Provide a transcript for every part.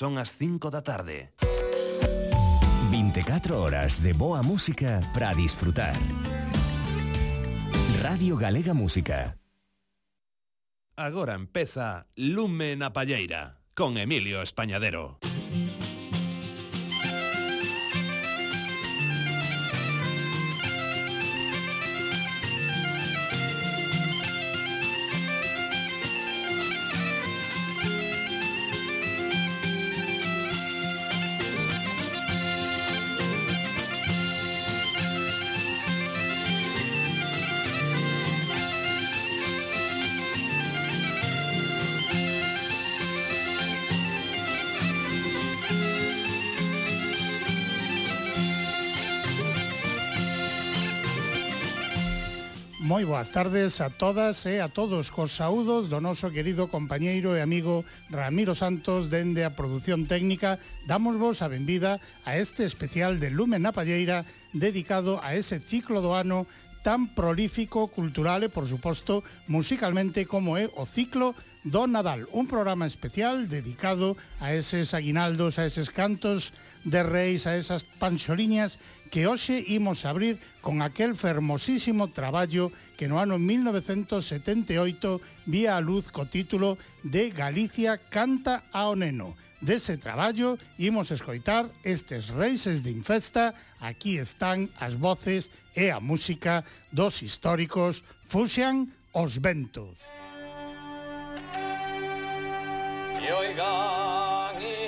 son as 5 da tarde. 24 horas de boa música para disfrutar. Radio Galega Música. Agora empeza Lume na Palleira con Emilio Españadero. Moi boas tardes a todas e a todos. Cos saúdos do noso querido compañeiro e amigo Ramiro Santos dende a produción técnica damos vos a benvida a este especial de Lumen na Palleira dedicado a ese ciclo do ano tan prolífico cultural e, por suposto, musicalmente como é o ciclo do Nadal, un programa especial dedicado a eses aguinaldos, a eses cantos de Reis a esas panxoliñas que hoxe imos abrir con aquel fermosísimo traballo que no ano 1978 vía a luz co título de Galicia canta ao neno. Dese traballo imos escoitar estes reises de infesta, aquí están as voces e a música dos históricos Fuxian os ventos. E oigan e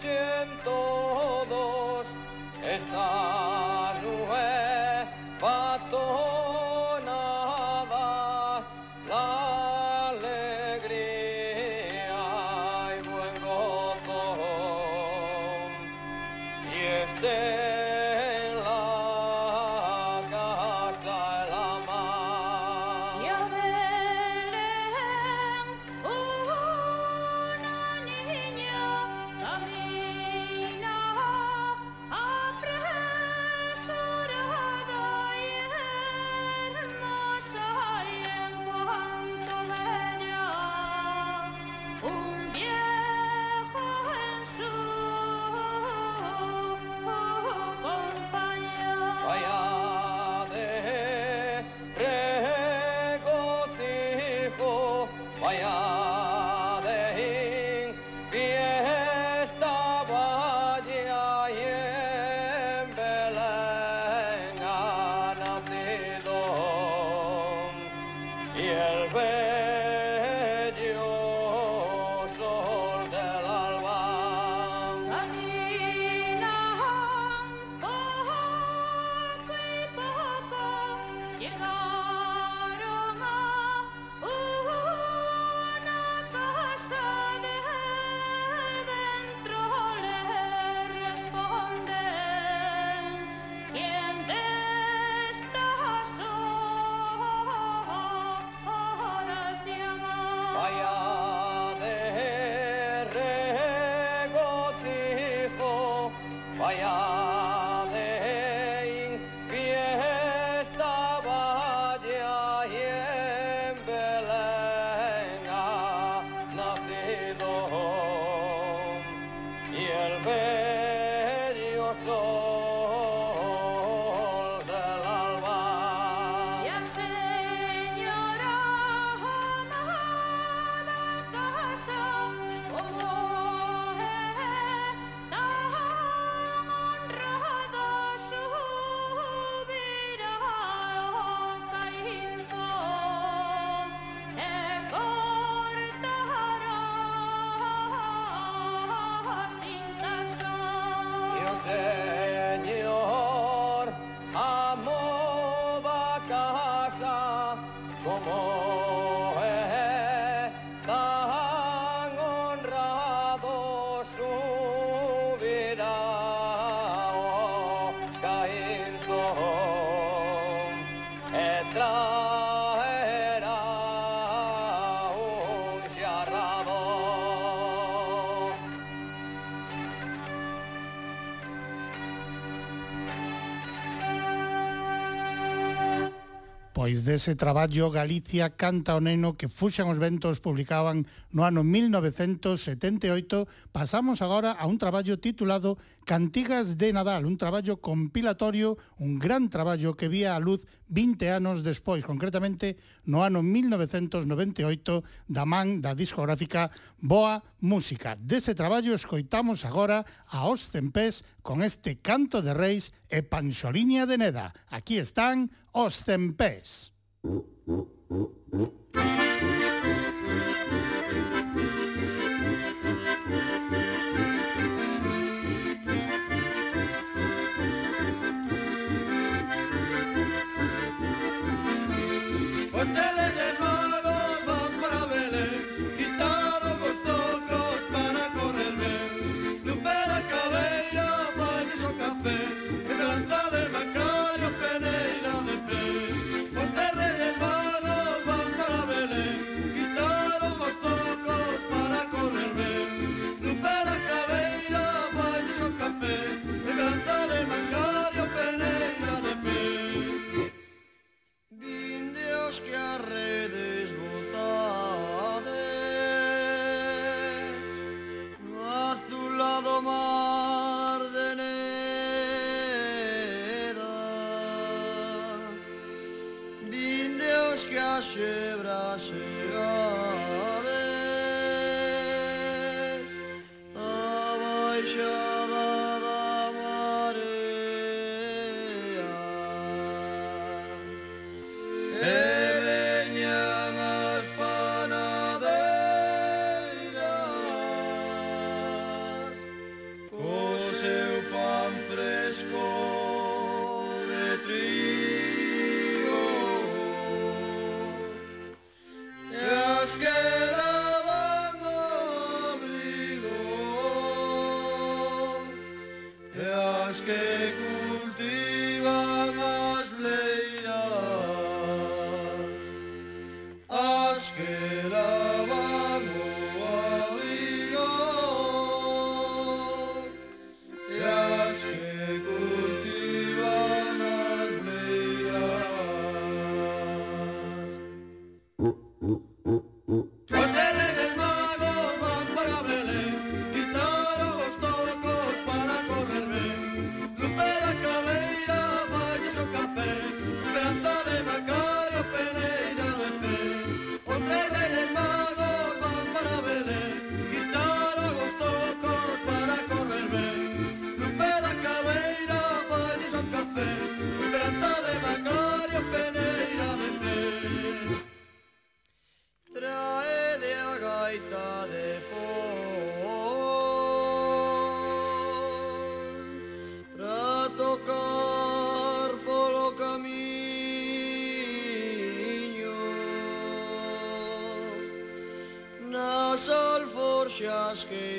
escuchen todos esta Dese traballo Galicia canta o neno que fuxan os ventos publicaban no ano 1978, pasamos agora a un traballo titulado Cantigas de Nadal, un traballo compilatorio, un gran traballo que vía a luz 20 anos despois, concretamente no ano 1998, da man da discográfica Boa Música. Dese traballo escoitamos agora a Os Cempés con este Canto de Reis e Panxoliña de Neda. Aquí están Os Cempés. Uh, uh, uh, uh, uh, uh.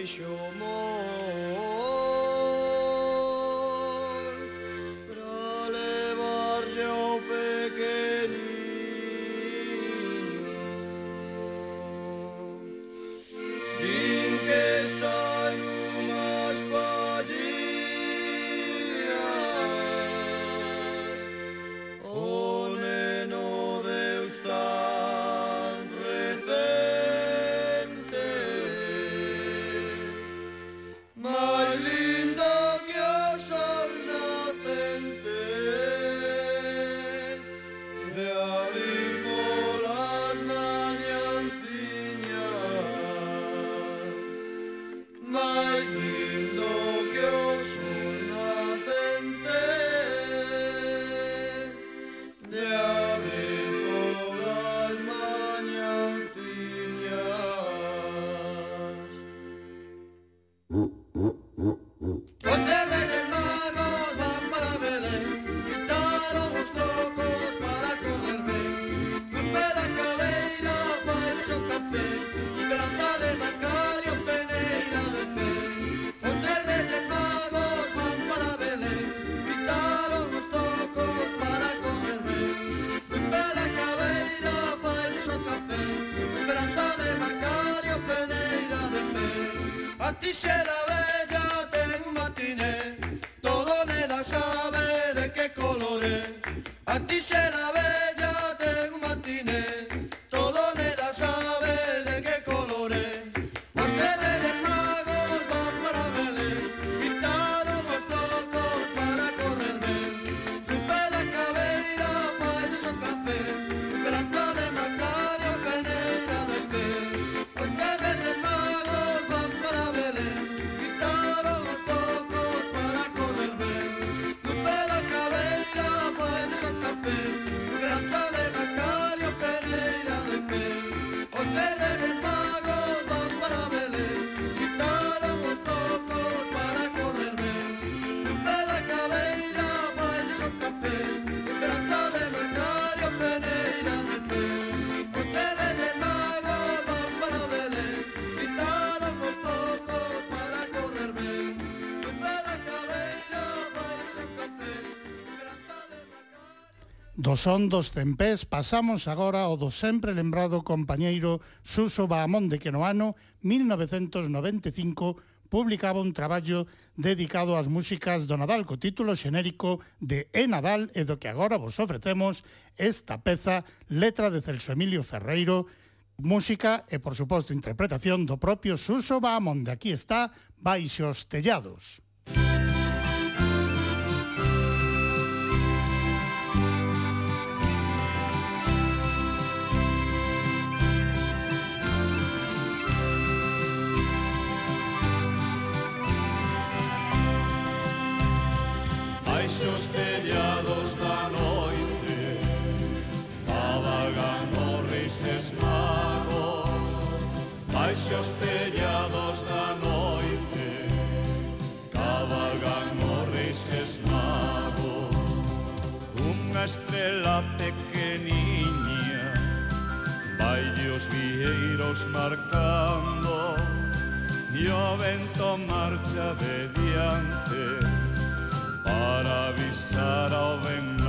еще Do son dos tempés pasamos agora ao do sempre lembrado compañeiro Suso Bahamonde que no ano 1995 publicaba un traballo dedicado ás músicas do Nadal co título xenérico de E Nadal e do que agora vos ofrecemos esta peza letra de Celso Emilio Ferreiro música e, por suposto, interpretación do propio Suso Bahamonde. Aquí está Baixos Tellados. la pequeniña, vai os vieiros marcando. E o vento marcha de diante. Para avisar ao vento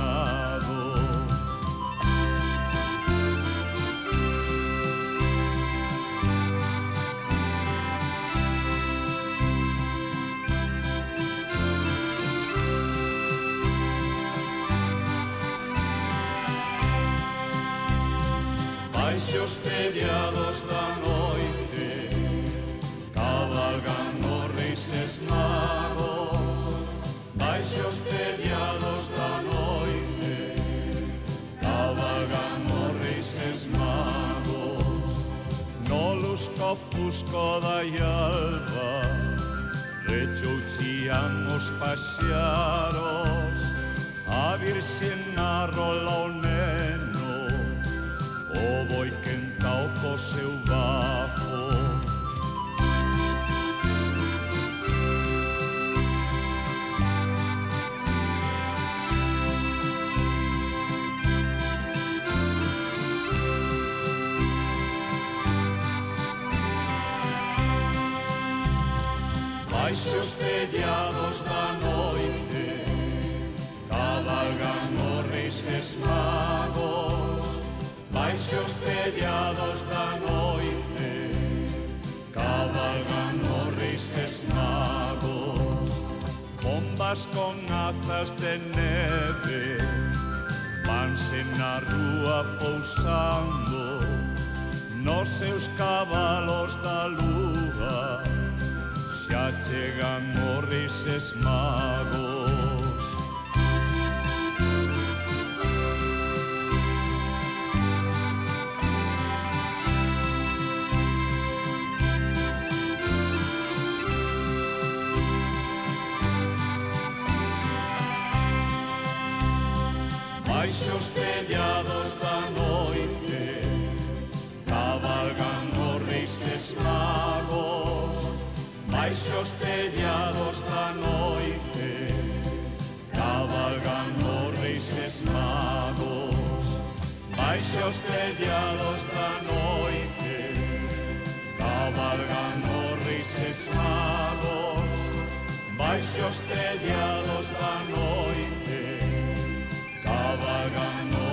Baixo os tellados da noite Cabalgan os reis magos. Baixo os da noite Cabalgan os reis magos. No lusco fusco da alba Rechouchian os A virxen arrola o neno O boi o seu bafo. Baixo os tellados da noite cabalgan os reis magos se os tellados da noite cabalgan os reis magos bombas con azas de neve vanse na rúa pousando nos seus cabalos da lúa xa chegan os reis magos. baixo os tellados da noite cabalgan os reis eslavos baixo os tellados da noite cabalgan os reis eslavos baixo os tellados da noite cabalgan os reis eslavos baixo os tellados da noite Salvagan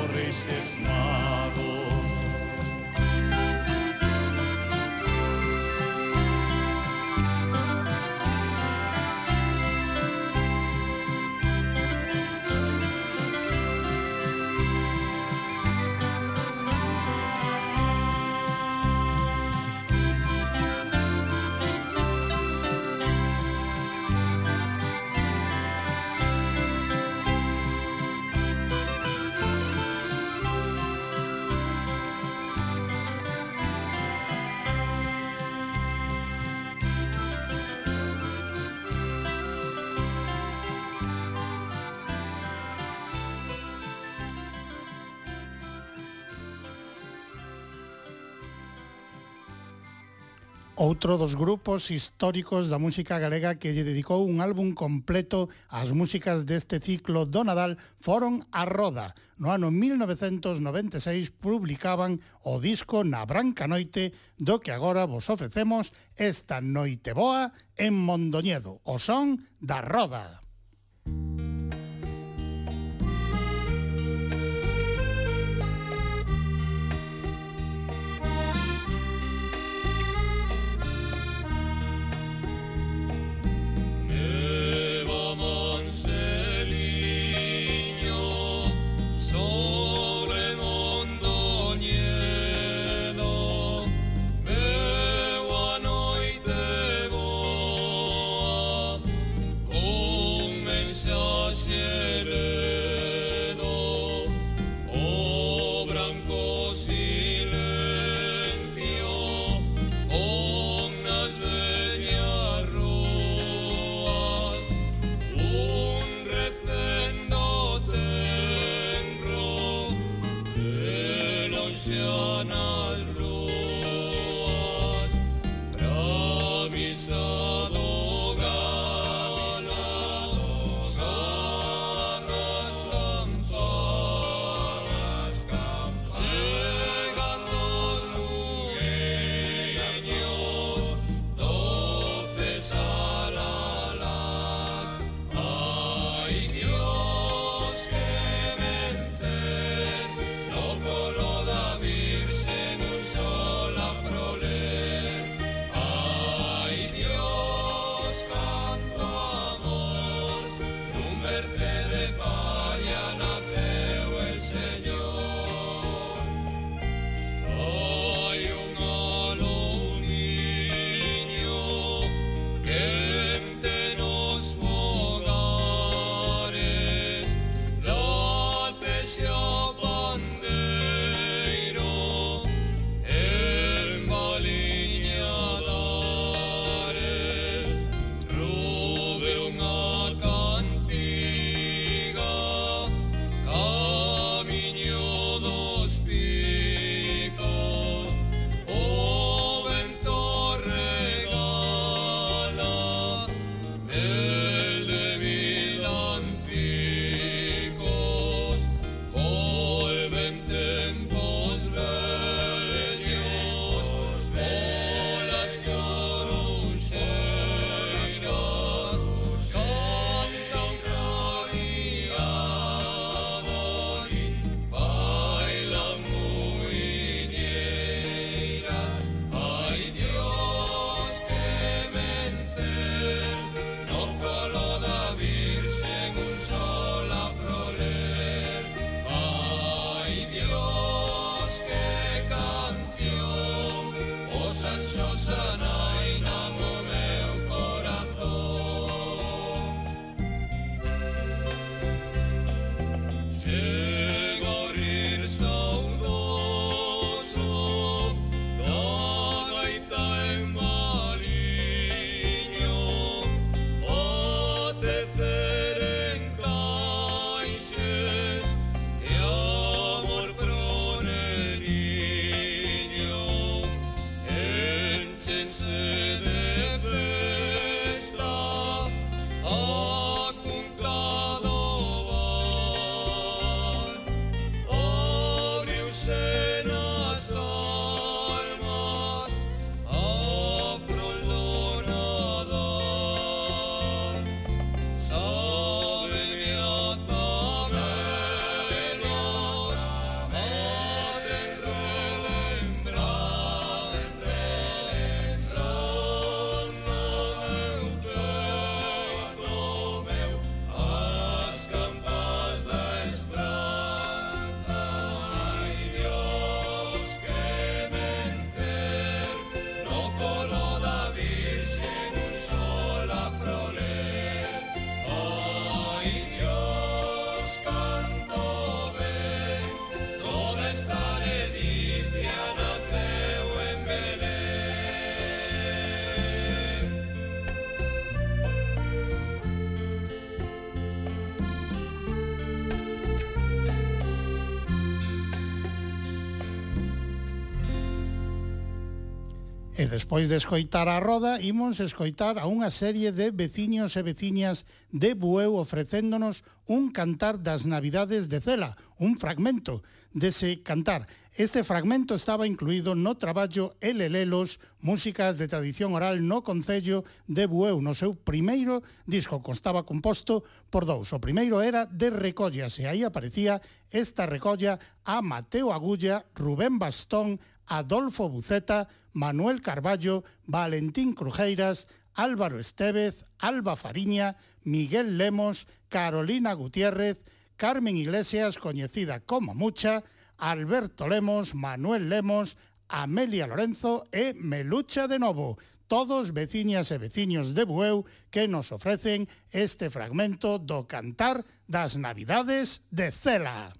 Outro dos grupos históricos da música galega que lle dedicou un álbum completo ás músicas deste ciclo do Nadal foron a Roda. No ano 1996 publicaban o disco Na Branca Noite do que agora vos ofrecemos esta noite boa en Mondoñedo, o son da Roda. Música despois de escoitar a roda, imos escoitar a unha serie de veciños e veciñas de Bueu ofrecéndonos un cantar das Navidades de Cela, un fragmento dese cantar. Este fragmento estaba incluído no traballo Elelelos, músicas de tradición oral no Concello de Bueu, no seu primeiro disco constaba composto por dous. O primeiro era de recollas e aí aparecía esta recolla a Mateo Agulla, Rubén Bastón, Adolfo Buceta, Manuel Carballo, Valentín Crujeiras, Álvaro Estevez, Alba Fariña, Miguel Lemos, Carolina Gutiérrez, Carmen Iglesias, coñecida como Mucha, Alberto Lemos, Manuel Lemos, Amelia Lorenzo e Melucha de Novo, todos veciñas e veciños de Bueu que nos ofrecen este fragmento do cantar das Navidades de Cela.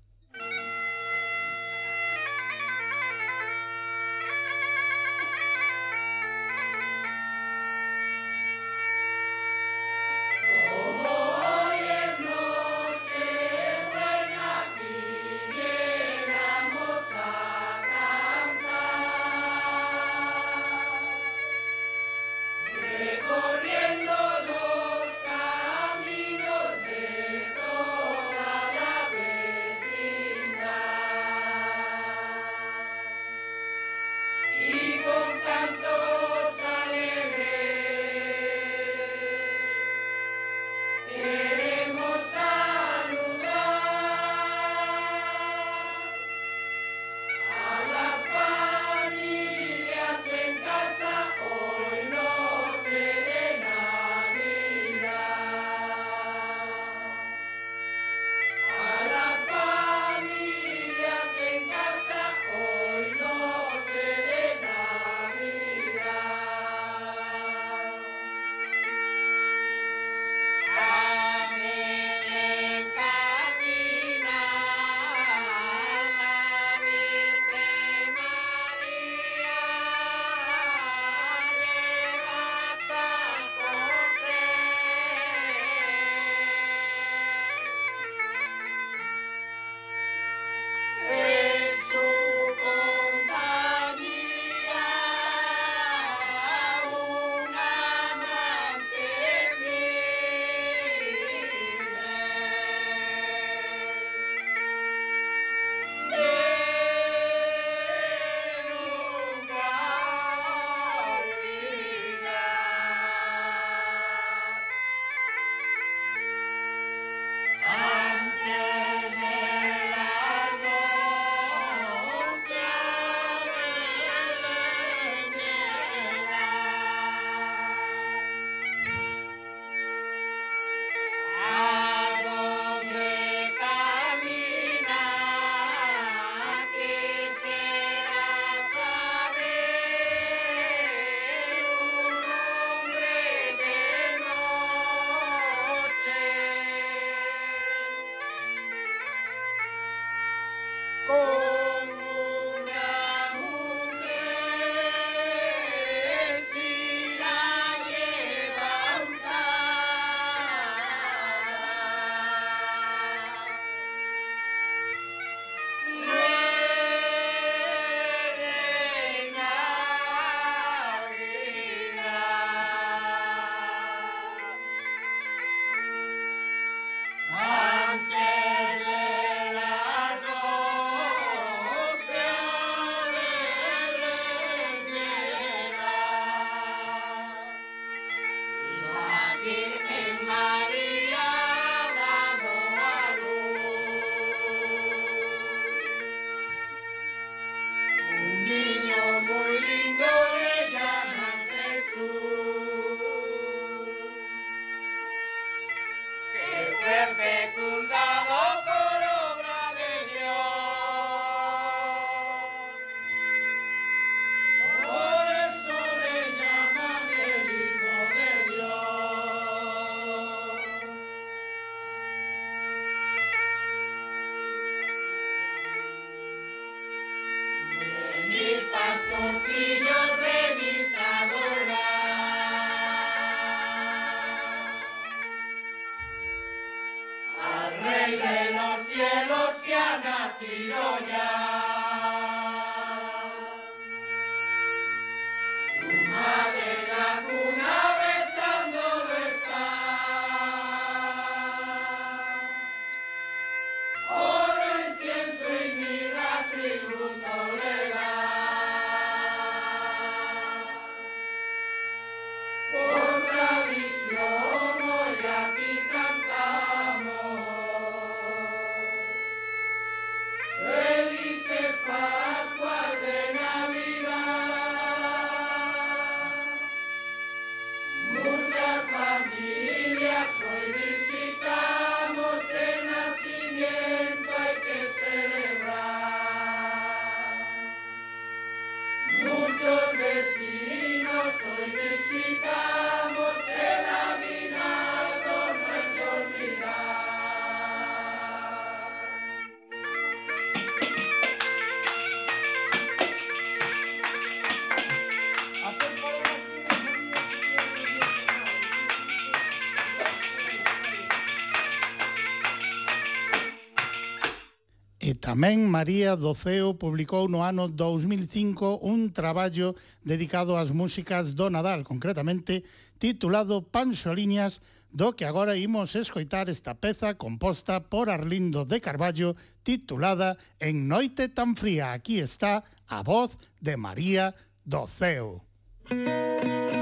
Tamén María Doceo publicou no ano 2005 un traballo dedicado ás músicas do Nadal, concretamente titulado Pansoliñas, do que agora imos escoitar esta peza composta por Arlindo de Carballo titulada En noite tan fría. Aquí está a voz de María Doceo. Música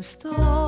στο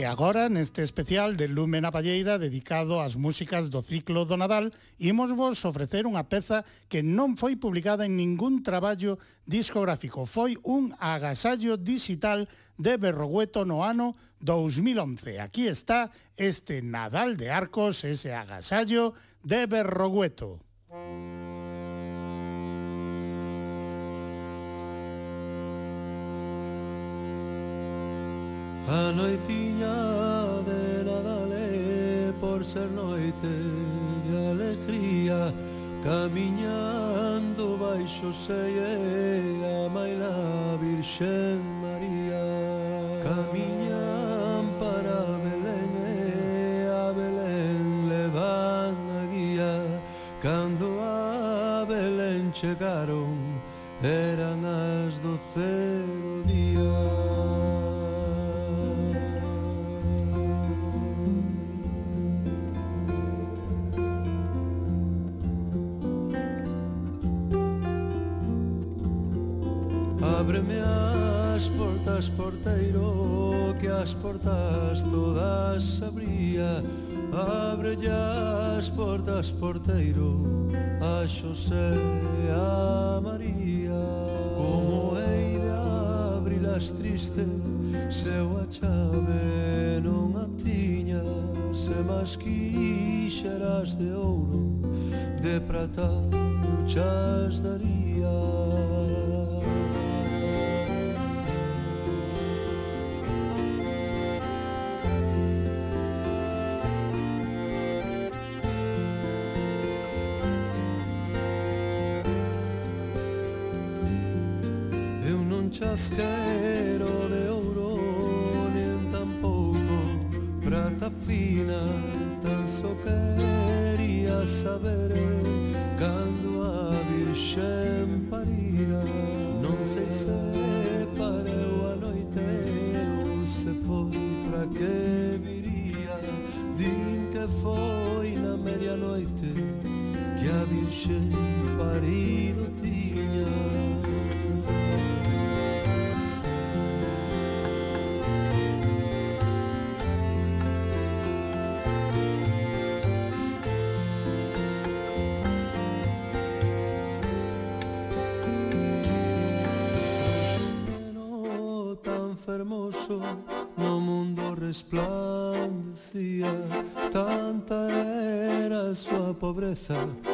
E agora, neste especial de Lume na Palleira dedicado ás músicas do ciclo do Nadal, imos vos ofrecer unha peza que non foi publicada en ningún traballo discográfico. Foi un agasallo digital de Berrogueto no ano 2011. Aquí está este Nadal de Arcos, ese agasallo de Berrogueto. Música A noitiña dela dale por ser noite de alegría Camiñando baixo seie a maila Virxen María. Camiñan para Belén e a Belén levan a guía Cando a Belén chegaron eran as doce Ábreme as portas, porteiro, que as portas todas abría. Ábrelle as portas, porteiro, a Xosé e a María. Como hei de abrilas triste, se a chave non a tiña, se mas quixeras de ouro, de prata eu chas daría. casqueiro de ouro nin tampouco prata fina tan só quería saber cando a virxen parira non sei se pareu a noite ou se foi pra que viría din que foi na media noite que a virxen parido tiña Martha.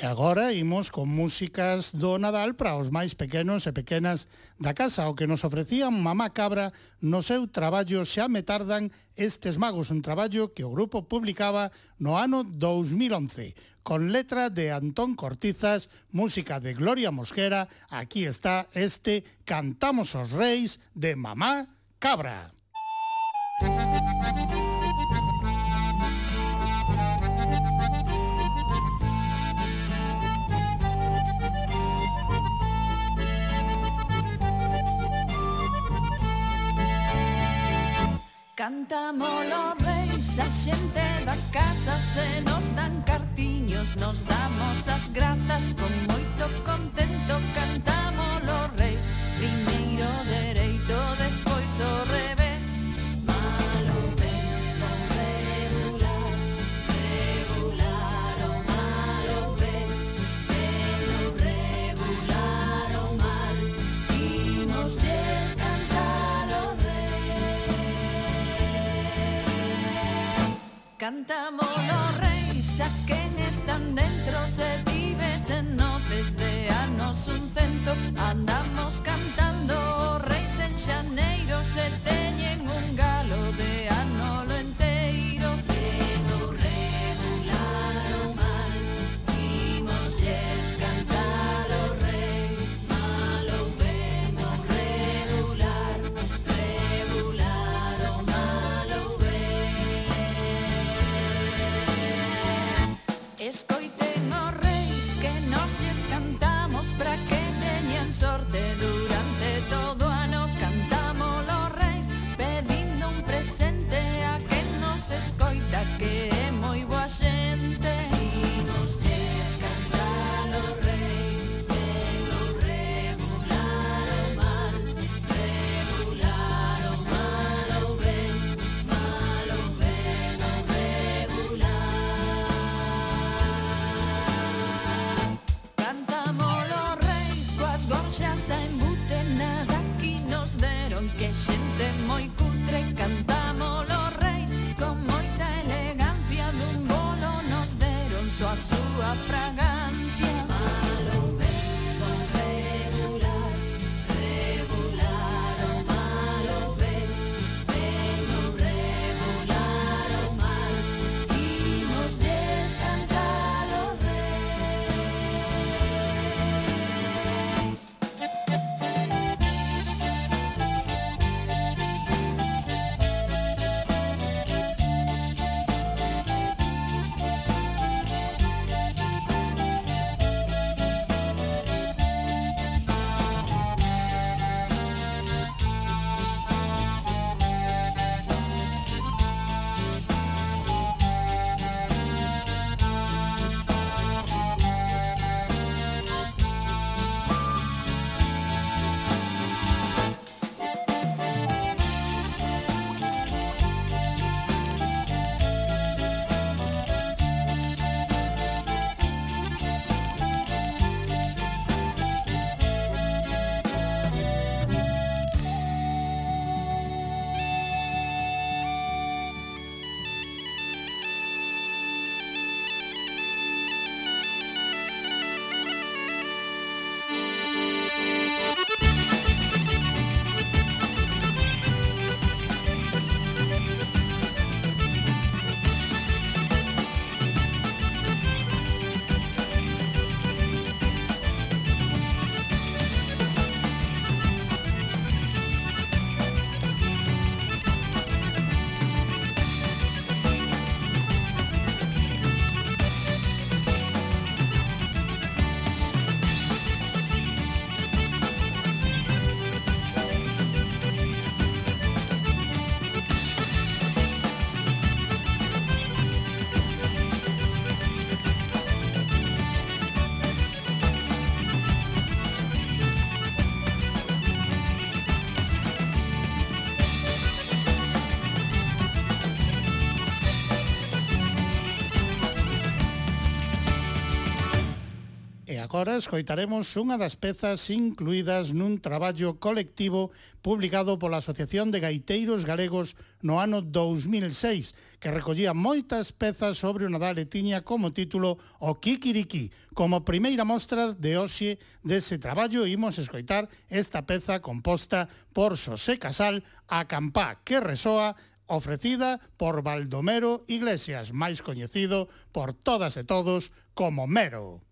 E agora imos con músicas do Nadal para os máis pequenos e pequenas da casa, o que nos ofrecían Mamá Cabra no seu traballo Xa me tardan estes magos, un traballo que o grupo publicaba no ano 2011, con letra de Antón Cortizas, música de Gloria Mosquera, aquí está este Cantamos os Reis de Mamá Cabra. cantamos Cantámolo veis a xente da casa se nos dan cartiños Nos damos as grazas con moito contento cantamos Cantámolo reis, primeiro dereito, despois o revés. Cantamos los reis a quen están dentro se vive en noces de Agora escoitaremos unha das pezas incluídas nun traballo colectivo publicado pola Asociación de Gaiteiros Galegos no ano 2006, que recollía moitas pezas sobre o Nadal e tiña como título O Kikiriki. Como primeira mostra de hoxe dese traballo imos escoitar esta peza composta por Xosé Casal, a Campá, que resoa ofrecida por Baldomero Iglesias, máis coñecido por todas e todos como Mero.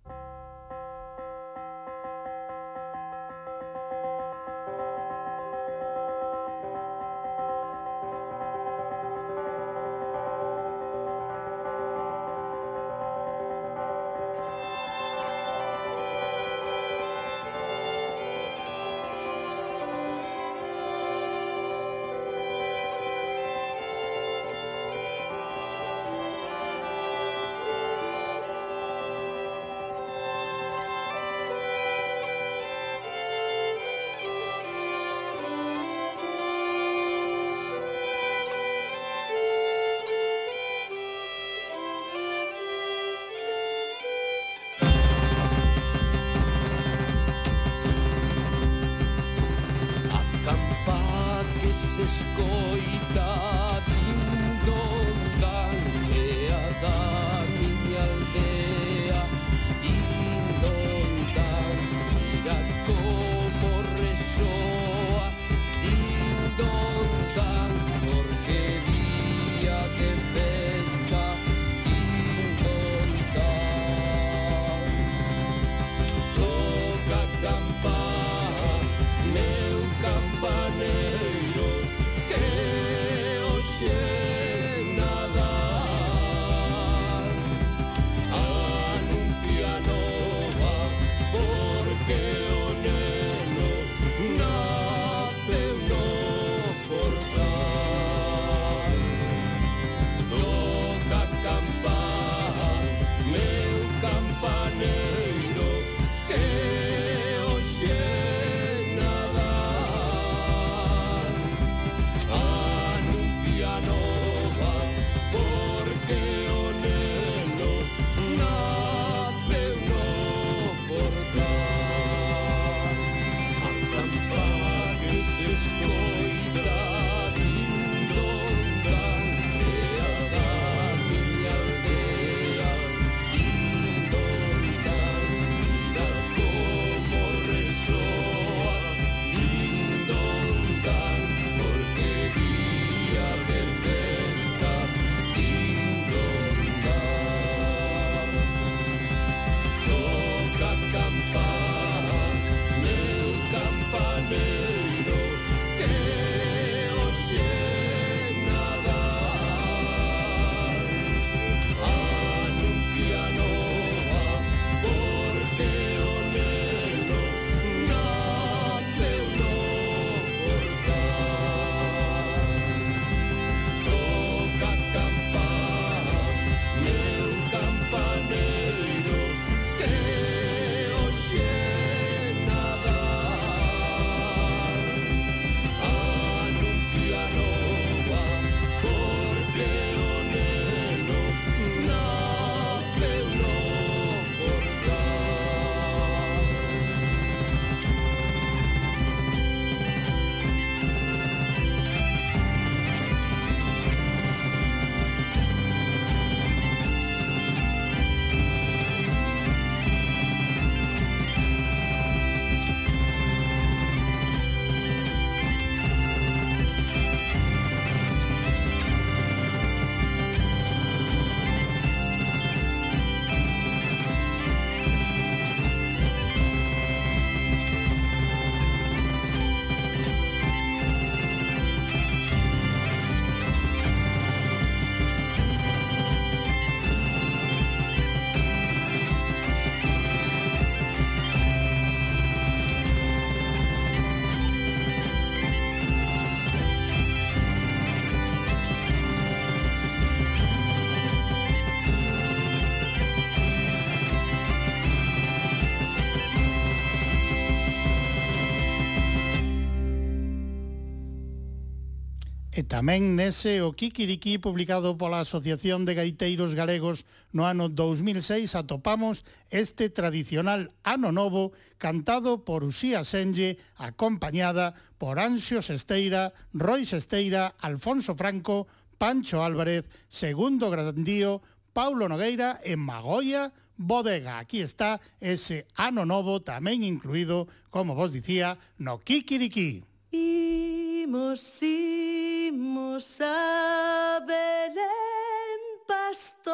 Tamén nese o Kikiriki publicado pola Asociación de Gaiteiros Galegos no ano 2006 atopamos este tradicional Ano Novo cantado por Uxía Senlle acompañada por Anxio Sesteira, Roy Sesteira, Alfonso Franco, Pancho Álvarez, Segundo Grandío, Paulo Nogueira e Magoya Bodega. Aquí está ese Ano Novo tamén incluído, como vos dicía, no Kikiriki. Imos, imos a Belén, pastores,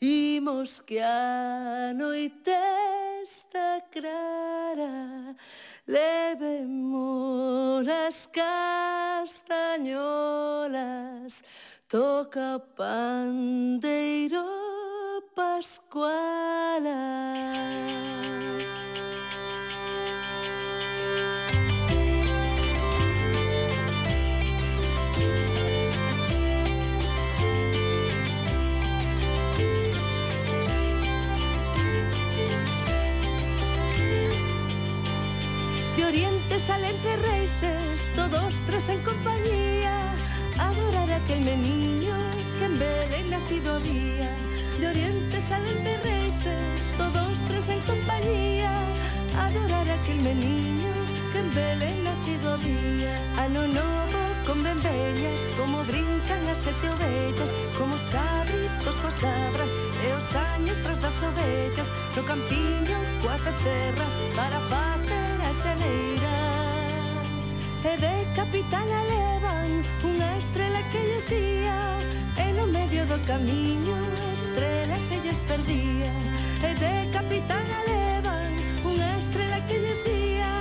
imos que a noite está clara, levemos as castañolas, toca pandeiro pascuala. Oriente salen tres reises, todos tres en compañía, adorar a aquel meniño que en Belén nacido había. De oriente salen tres reises, todos tres en compañía, adorar a aquel meniño que en Belén nacido había. Ano novo con benveñas, como brincan as sete ovellas, como os cabritos coas cabras, e os años tras das ovellas, no campiño coas becerras, para facer a xaneira. E de capitana levan unha estrela que lles guía, e no medio do camiño a estrela se lles perdía. E de capitana levan unha estrela que lles guía,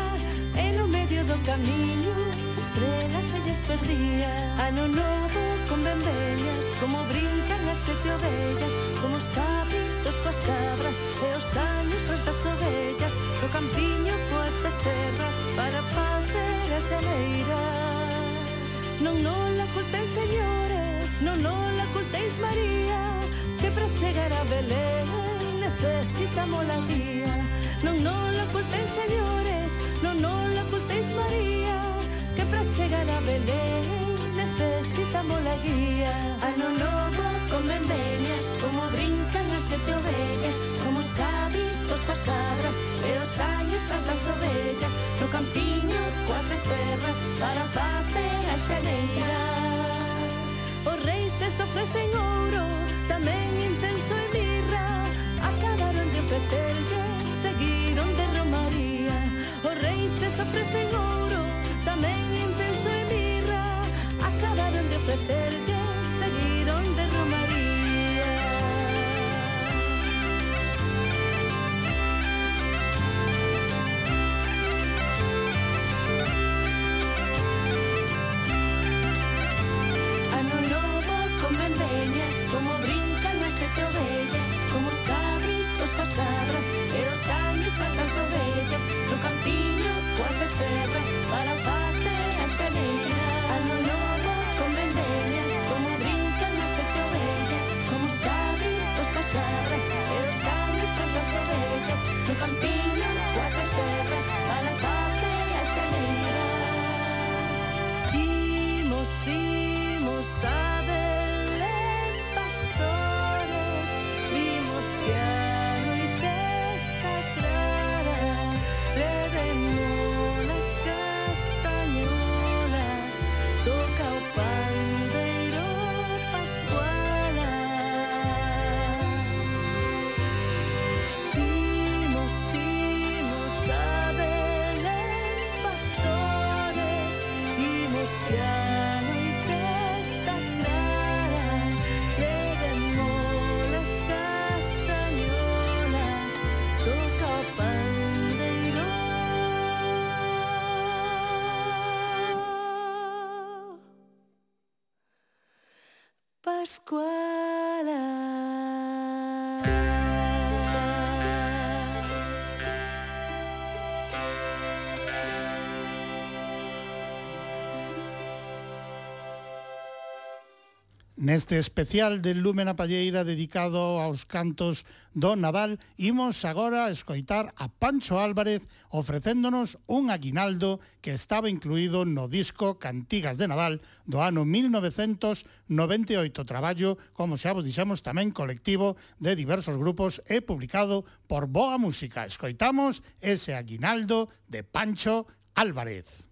e no medio do camiño a estrela se lles perdía. Ano novo con benveñas, como brincan as sete ovellas, como os gatos coas cabras E os años tras das ovellas do campiño coas becerras Para facer as xaneiras Non non la oculten señores Non non la ocultéis María Que para chegar a Belén Necesitamos la guía. Non la oculten señores Non non la ocultéis María Que para chegar a Belén Necesitamos la guía. Ah, ano novo comen veñas sete ovellas Como os cabritos coas cabras E os años tras das ovellas No campiño coas becerras Para facer a xaneira Os reis se ofrecen ouro Tamén incenso e mirra Acabaron de ofrecerlle Neste especial de Lúmena Palleira dedicado aos cantos do Nadal, imos agora escoitar a Pancho Álvarez ofrecéndonos un aguinaldo que estaba incluído no disco Cantigas de Nadal do ano 1998, traballo, como xa vos dixemos, tamén colectivo de diversos grupos e publicado por Boa Música. Escoitamos ese aguinaldo de Pancho Álvarez.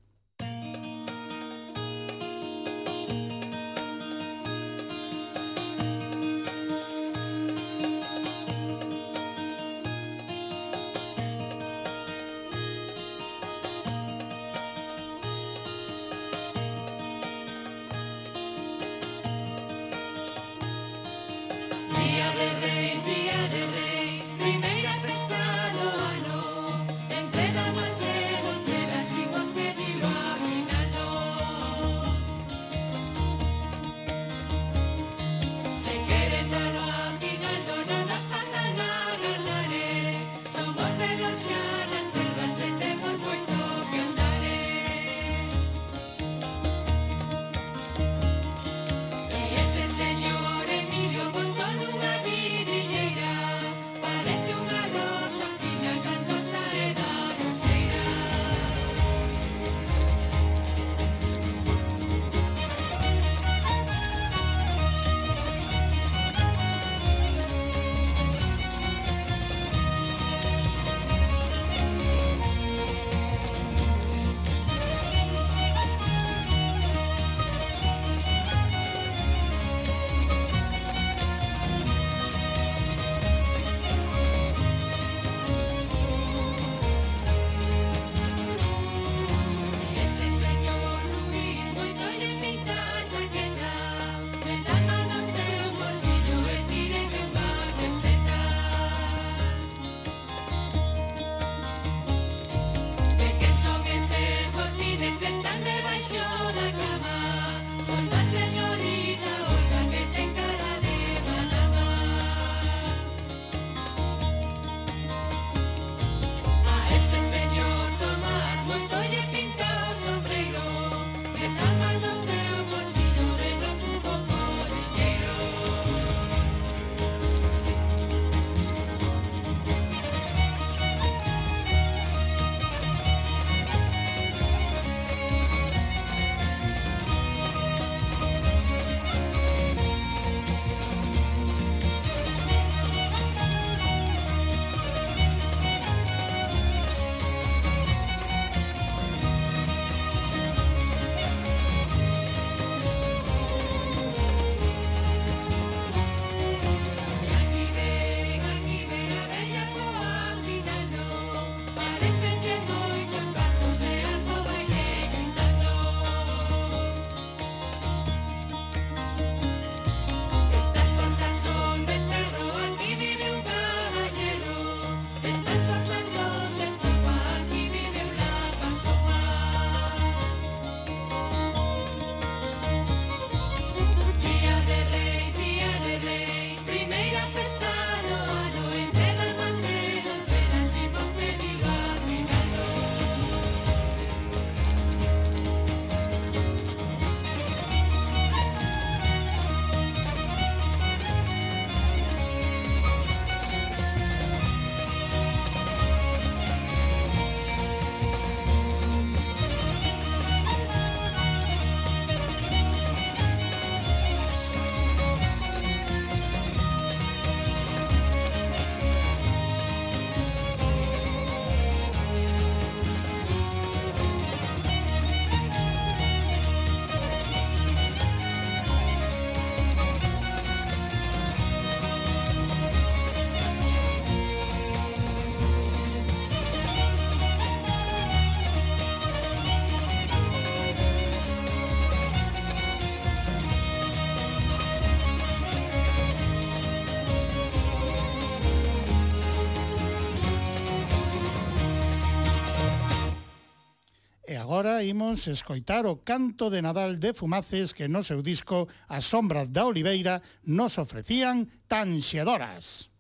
agora imos escoitar o canto de Nadal de Fumaces que no seu disco A sombra da Oliveira nos ofrecían tan xedoras.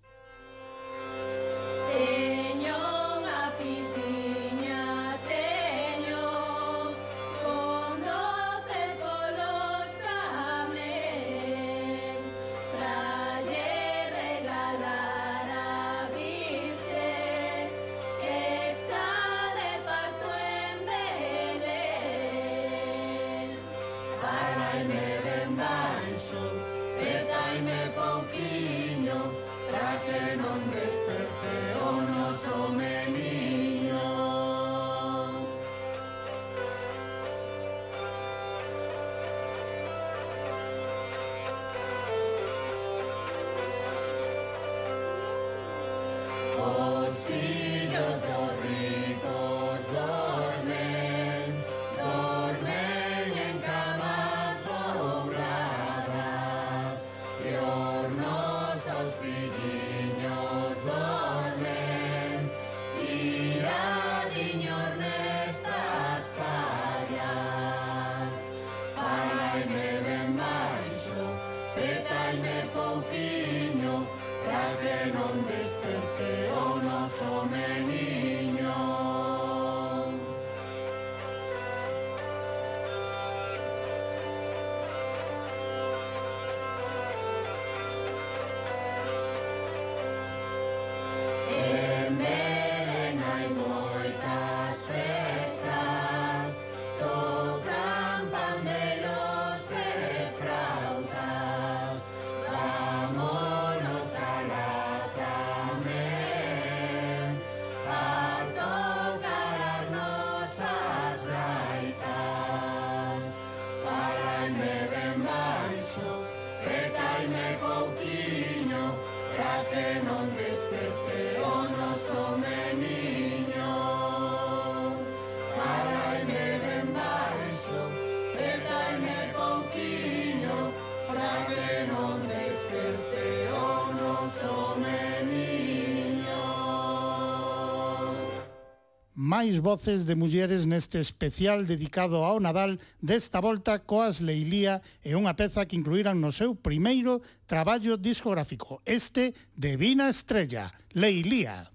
máis voces de mulleres neste especial dedicado ao Nadal desta volta coas Leilía e unha peza que incluíran no seu primeiro traballo discográfico, este de Vina Estrella, Leilía.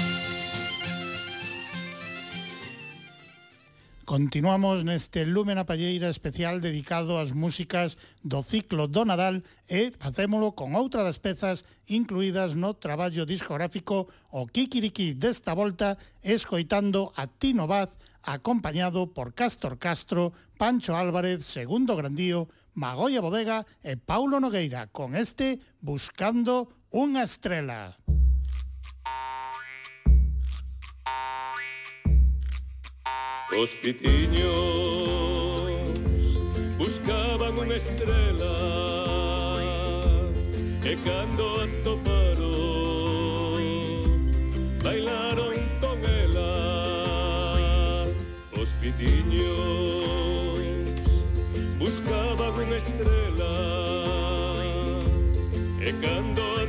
Continuamos neste Lúmena Palleira especial dedicado ás músicas do ciclo do Nadal e facémolo con outra das pezas incluídas no traballo discográfico O Kikiriki desta volta escoitando a Tino Vaz acompañado por Castor Castro, Pancho Álvarez, Segundo Grandío, Magoya Bodega e Paulo Nogueira con este Buscando unha estrela. Os pitiños buscaban unha estrela e cando a toparon bailaron con ela. Os pitiños buscaban unha estrela e cando a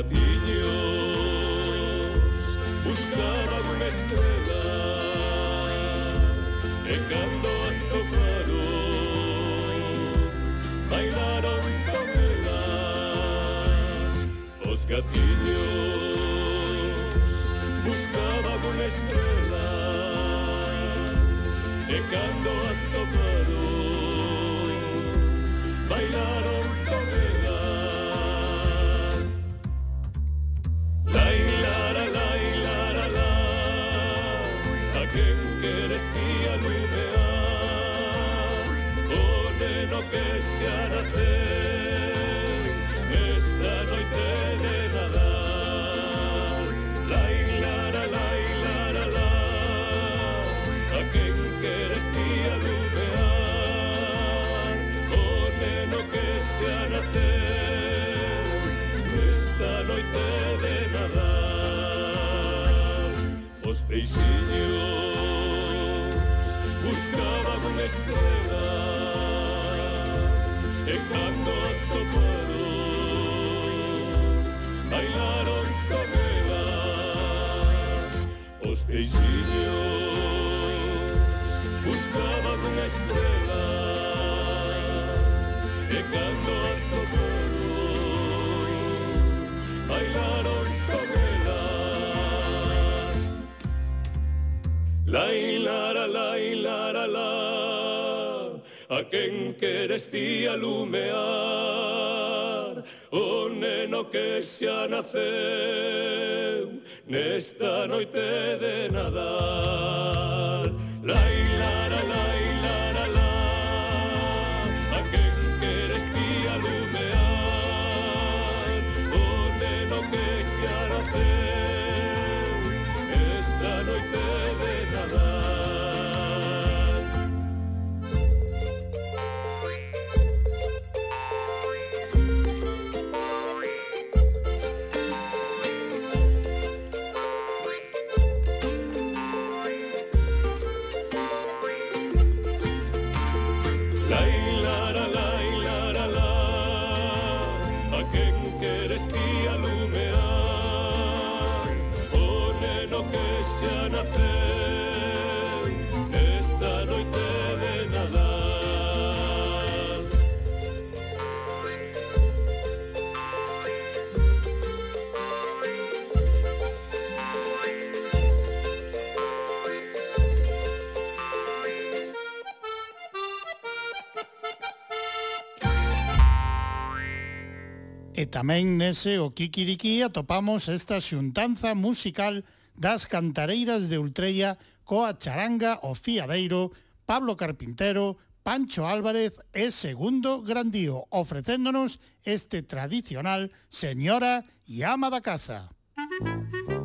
Gatiños buscaban una estrella, llegando a Tocaro, bailaron cabelas. Los gatiños buscaban una estrella, llegando a Gotta fe. Lailara, lailara, la, a quen queresti alumear o neno que xa naceu nesta noite de Nadal. Lailara, lailara, Tamén nese o Kikiriki atopamos esta xuntanza musical das cantareiras de Ultrella coa charanga o fiadeiro, Pablo Carpintero, Pancho Álvarez e Segundo Grandío, ofrecéndonos este tradicional Señora e Ama da Casa. Música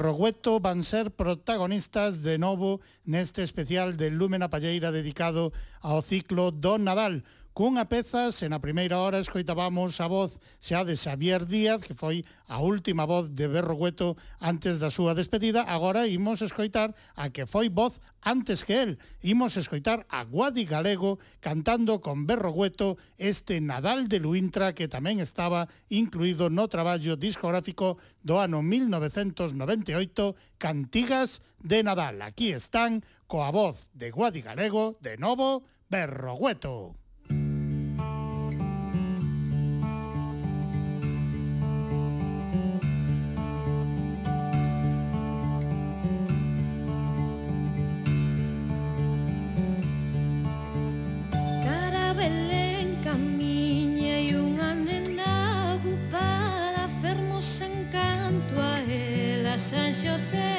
Rogueto van ser protagonistas de novo neste especial de Lúmena Palleira dedicado ao ciclo do Nadal. Cunha peza se na primeira hora escoitábamos a voz xa de Xavier Díaz, que foi a última voz de Berrogueto antes da súa despedida, agora imos escoitar a que foi voz antes que el. Imos escoitar a Guadi Galego cantando con Berrogueto este Nadal de Luintra que tamén estaba incluído no traballo discográfico do ano 1998 Cantigas de Nadal. Aquí están coa voz de Guadi Galego, de novo, Berrogueto. los ansios se.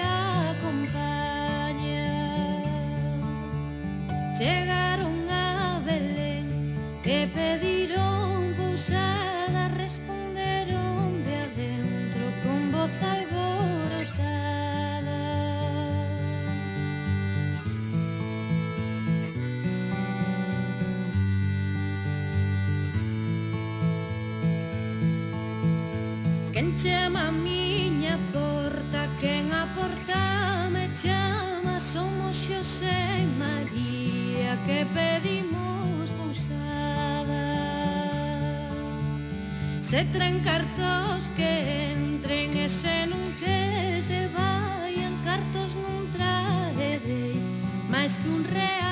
Llegaron a Belén, te pidieron posada, respondieron de adentro con voz alborotada. Quien chama Quen a porta me chama Somos Xosé e María Que pedimos pousada Se tren cartos que entren E se nun que se vayan Cartos non trae máis que un real.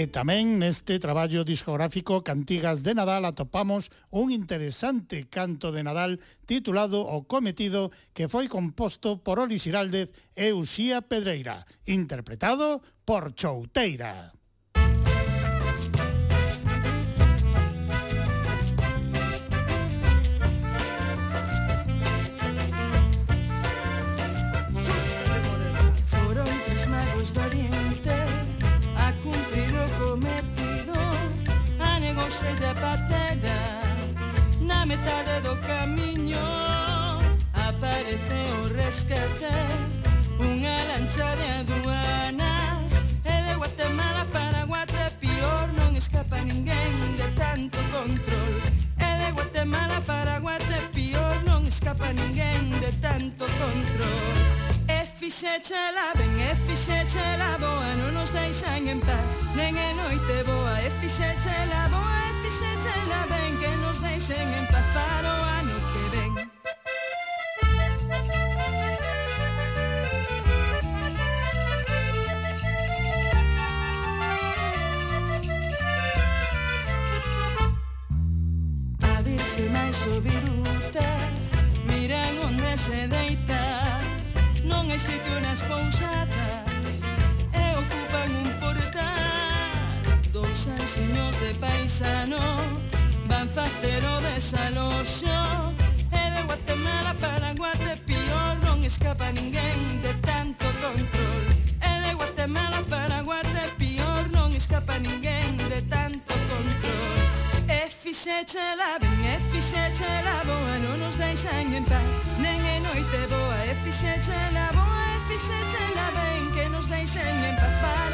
E tamén neste traballo discográfico Cantigas de Nadal atopamos un interesante canto de Nadal titulado O Cometido que foi composto por Olis Hiraldez e Uxía Pedreira, interpretado por Chouteira. não seja Na metade do caminho Aparece o rescate. Unha lancha de aduanas. E de Guatemala para Guatepior Non escapa ninguén de tanto control. E de Guatemala para Guatepior Non escapa ninguén de tanto control. Fixechela ben e fixechela boa Non nos deixan en paz, nen é noite boa E fixéchela boa e fixéchela ben Que nos deixen en paz. Para o ano que ven. A virse máis o virutas Miran onde se deita Non hai sitio nas pousadas E ocupan un portal. Dous anxiños de paisano Van facer o desaloxo. E de Guatemala para Guatepior Non escapa ninguén de tanto control. E de Guatemala para Guatepior Non escapa ninguén de tanto control. E fixéchela ben, e fixéchela boa Non nos deixan en paz, nen é noite boa fixéchela, boa e fixéchela ben Que nos deixen en paz para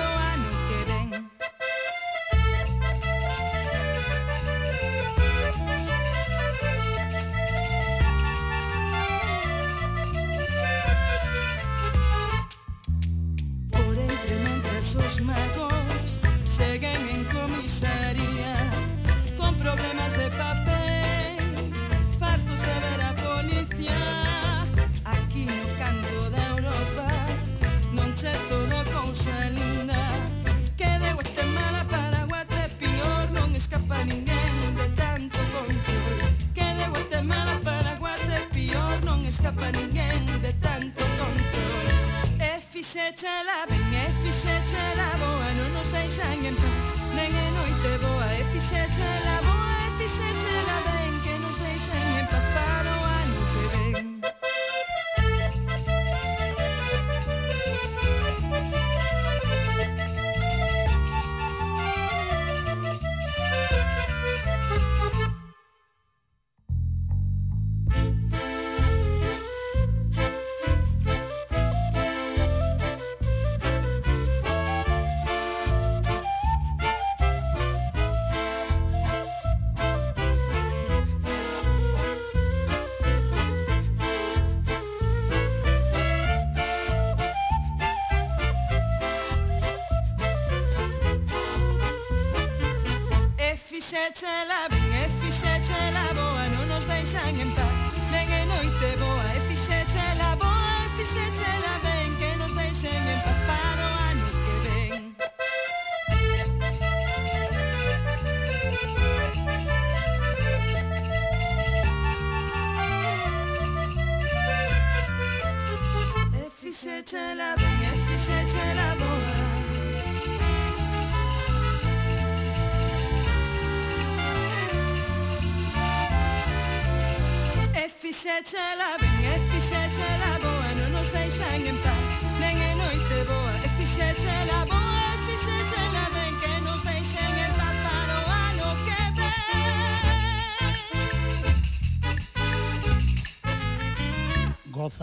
chela, ben e fixe chela boa Non nos deixan en paz, nen e noite boa E fixe chela boa, e fixe chela ben.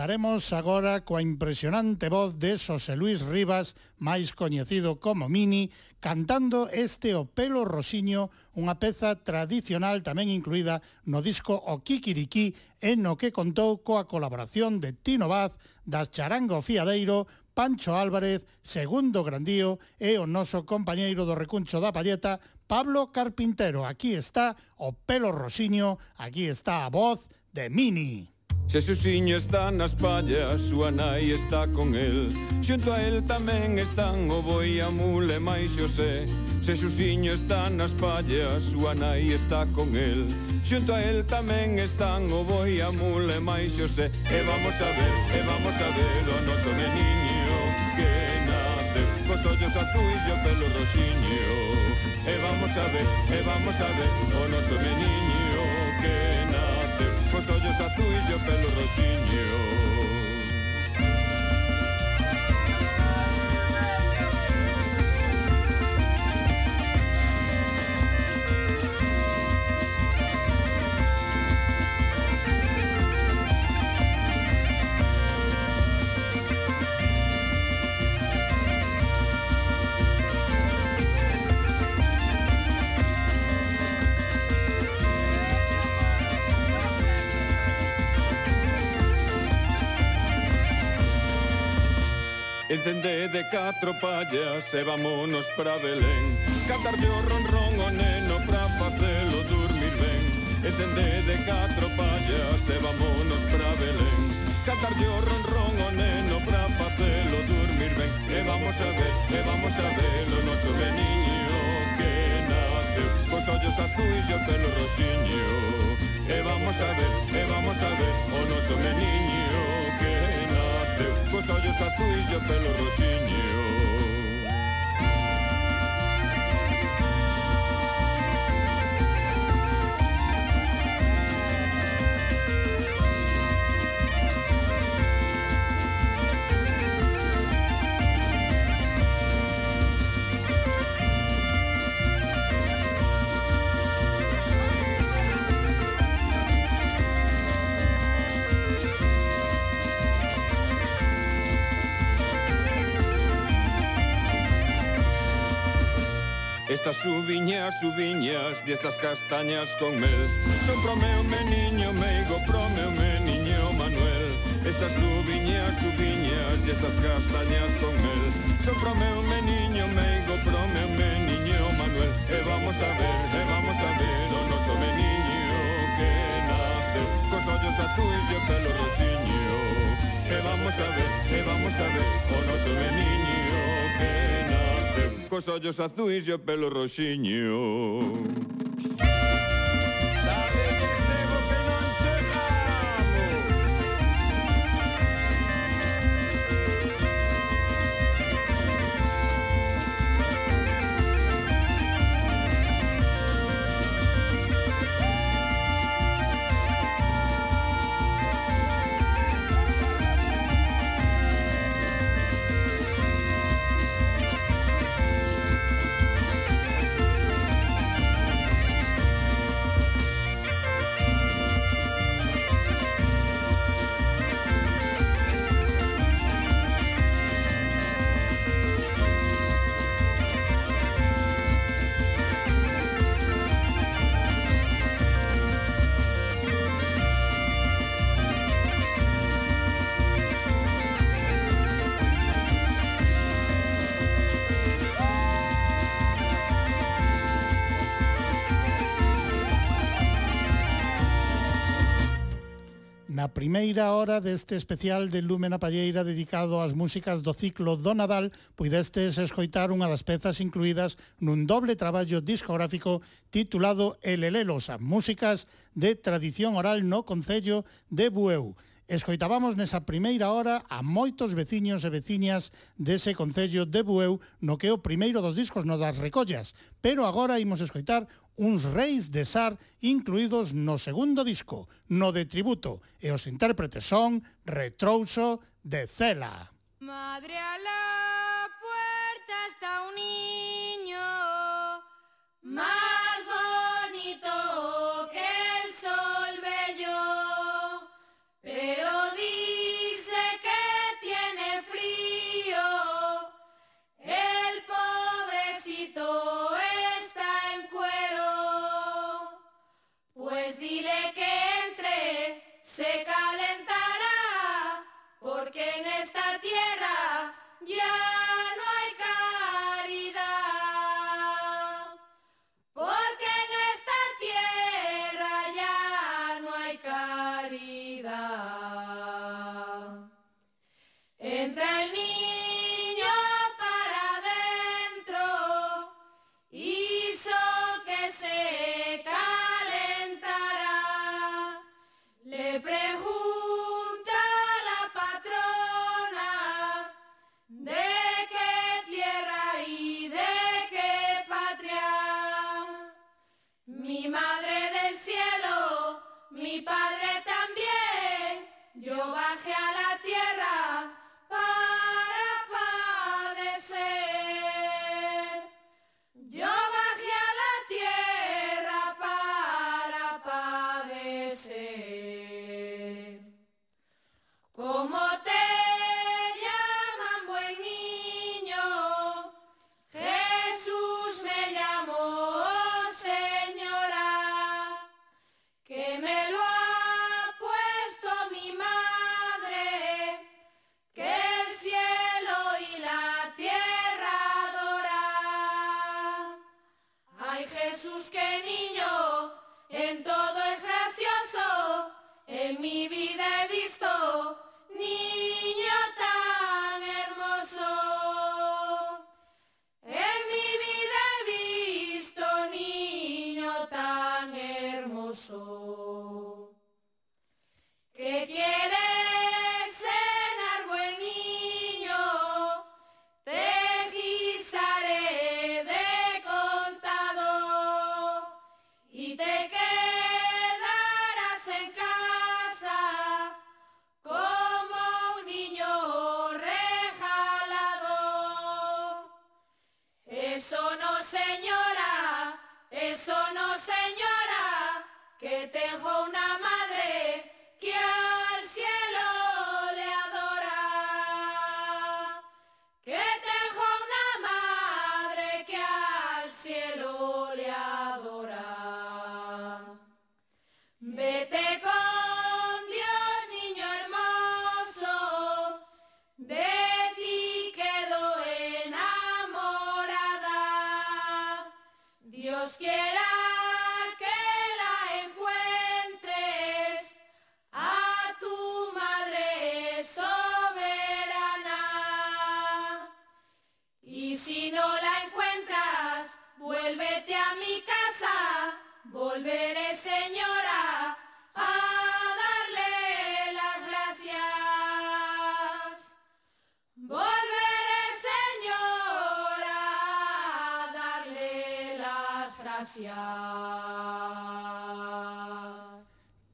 Comezaremos agora coa impresionante voz de Xosé Luis Rivas, máis coñecido como Mini, cantando este o pelo rosiño, unha peza tradicional tamén incluída no disco O Kikiriki, en no que contou coa colaboración de Tino Vaz, da Charango Fiadeiro, Pancho Álvarez, Segundo Grandío e o noso compañeiro do recuncho da Palleta, Pablo Carpintero. Aquí está o pelo rosiño, aquí está a voz de Mini. Xesusiño está nas pallas, súa nai está con el. Xunto a el tamén están o boi a mule máis Xosé. Xesusiño está nas pallas, súa nai está con el. Xunto a el tamén están o boi a mule máis Xosé. E vamos a ver, e vamos a ver o noso meniño que nace Cos ollos azuis e o pelo roxiño. E vamos a ver, e vamos a ver o noso meniño que nace los hoyos a tú y yo, pelo rosinio. encendede catro pallas e vámonos pra Belén. Cantarlle o ron ron o neno pra facelo dormir ben. Encendede catro pallas e vámonos pra Belén. Cantarlle o ron ron o neno pra facelo dormir ben. E eh, vamos a ver, e vamos a ver o noso veniño que naceu. Cos ollos azuis e o pelo roxiño. E eh, vamos a ver, e vamos a ver o noso meniño los hoyos y de pelo rosinho Estas uviñas, uviñas, destas castañas con mel. Son pro meu meniño meigo, pro meu meniño Manuel Estas uviñas, uviñas, destas castañas con mel. Son pro meu meniño meigo, pro meu meniño Manuel. E vamos a ver, e vamos a ver o noso meniño que nace. Cos ollos azuis e o pelo roxiño. E vamos a ver, e vamos a ver o noso meniño que nace. Cos ollos azuis e o pelo roxiño primeira hora deste especial de Lúmena Palleira dedicado ás músicas do ciclo do Nadal, puidestes escoitar unha das pezas incluídas nun doble traballo discográfico titulado Elelelos, a músicas de tradición oral no Concello de Bueu. Escoitábamos nesa primeira hora a moitos veciños e veciñas dese Concello de Bueu no que o primeiro dos discos no das recollas, pero agora imos escoitar uns reis de Sar incluídos no segundo disco, no de tributo, e os intérpretes son Retrouso de Cela. Madre a la puerta está un niño. Madre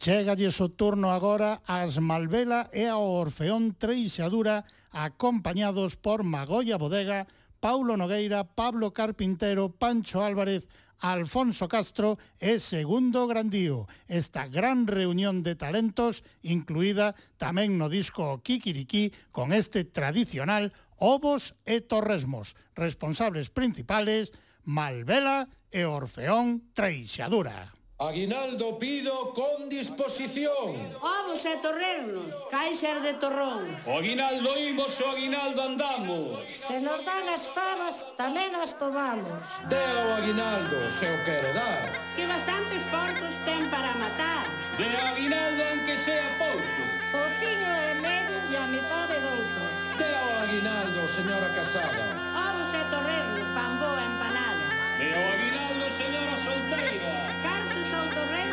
Chégalle o turno agora ás Malvela e ao Orfeón Treixadura acompañados por Magoya Bodega, Paulo Nogueira, Pablo Carpintero, Pancho Álvarez, Alfonso Castro e Segundo Grandío. Esta gran reunión de talentos incluída tamén no disco Kikiriki con este tradicional Ovos e Torresmos, responsables principales Malvela e Orfeón Treixadura. Aguinaldo pido con disposición. Ovos e torrenos, caixas de torrón. O aguinaldo imos, o aguinaldo andamos. Se nos dan as favas, tamén as tomamos. Deo o aguinaldo, se o quere dar. Que bastantes porcos ten para matar. De aguinaldo, aunque sea pouco. Pociño e medio e a mitad de outro. O aguinaldo, señora Casada. Ovos e torrenos, fan boa empanada. Dea o aguinaldo, señora solteira. Alto Rey.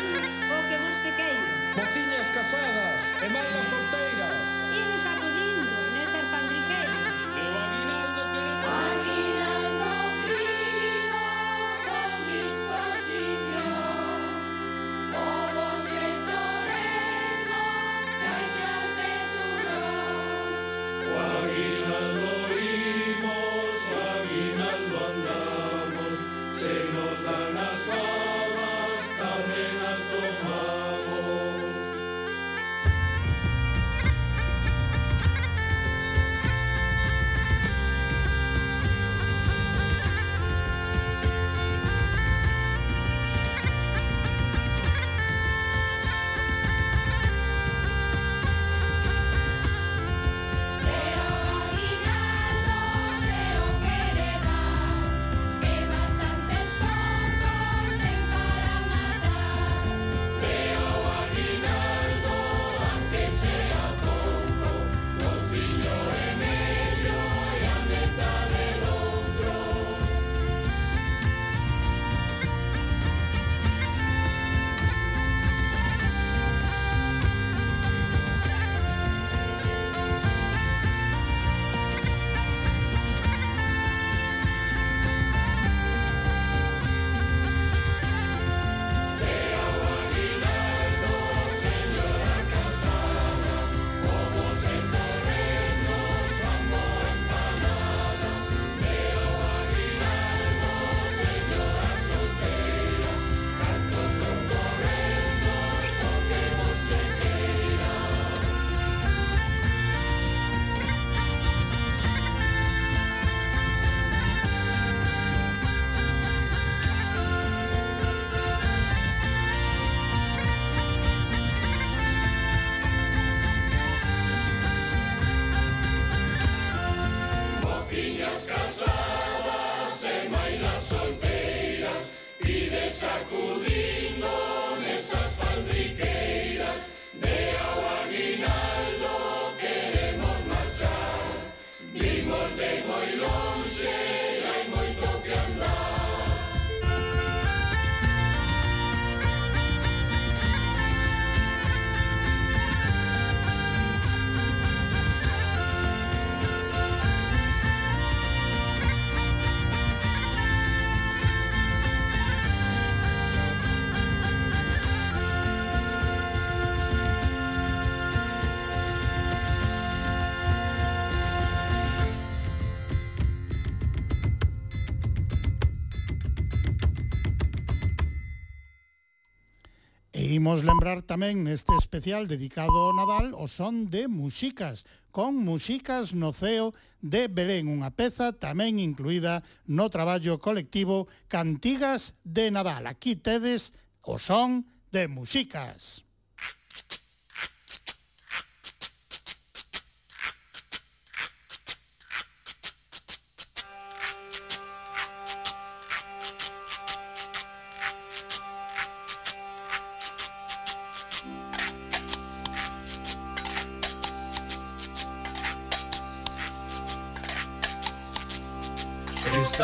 Imos lembrar tamén neste especial dedicado ao Nadal o son de Muxicas, con Muxicas no Ceo de Belén, unha peza tamén incluída no traballo colectivo Cantigas de Nadal. Aquí tedes o son de Muxicas.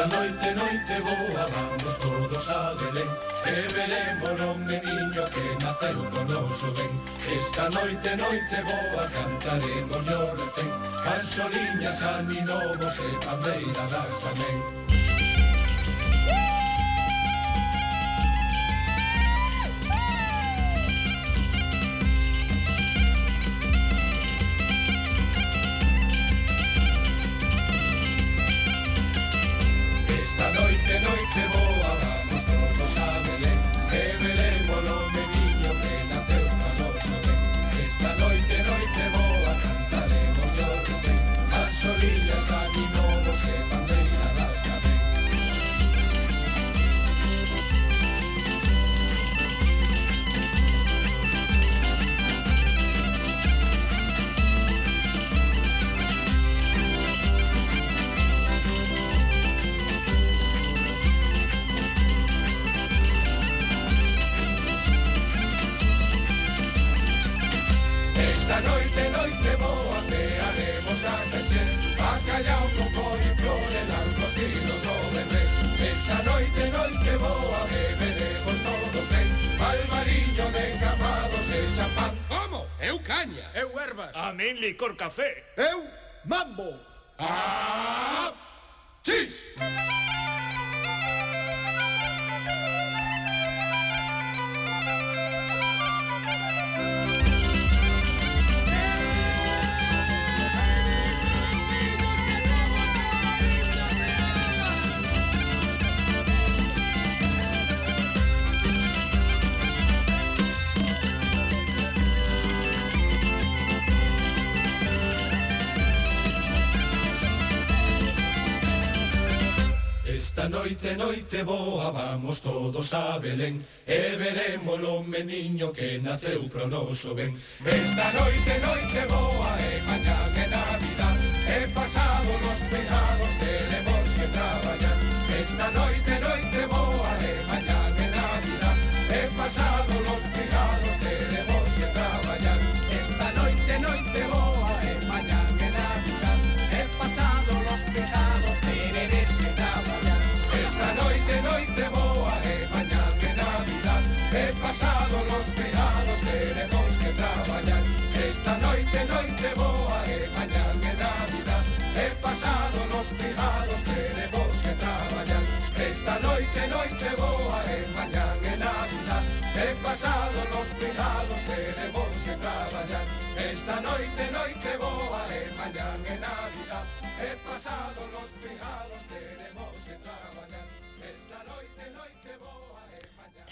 Esta noite, noite boa, vamos todos a Belén. E veremos o meniño que naceu con noso ben. Esta noite, noite boa, cantaremos o refén. Canxoliñas, animomos e bandeira das tamén. Café. Imos a Belén e verémolo meniño que naceu pro noso ben. Esta noite, noite boa e mañá que dá de noite boa e mañá é Navidad E pasado nos privados teremos que traballar Esta noite noite boa e mañá é Navidad E pasado nos privados teremos que traballar Esta noite noite boa e mañá é Navidad E pasado nos privados teremos que traballar Esta noite noite boa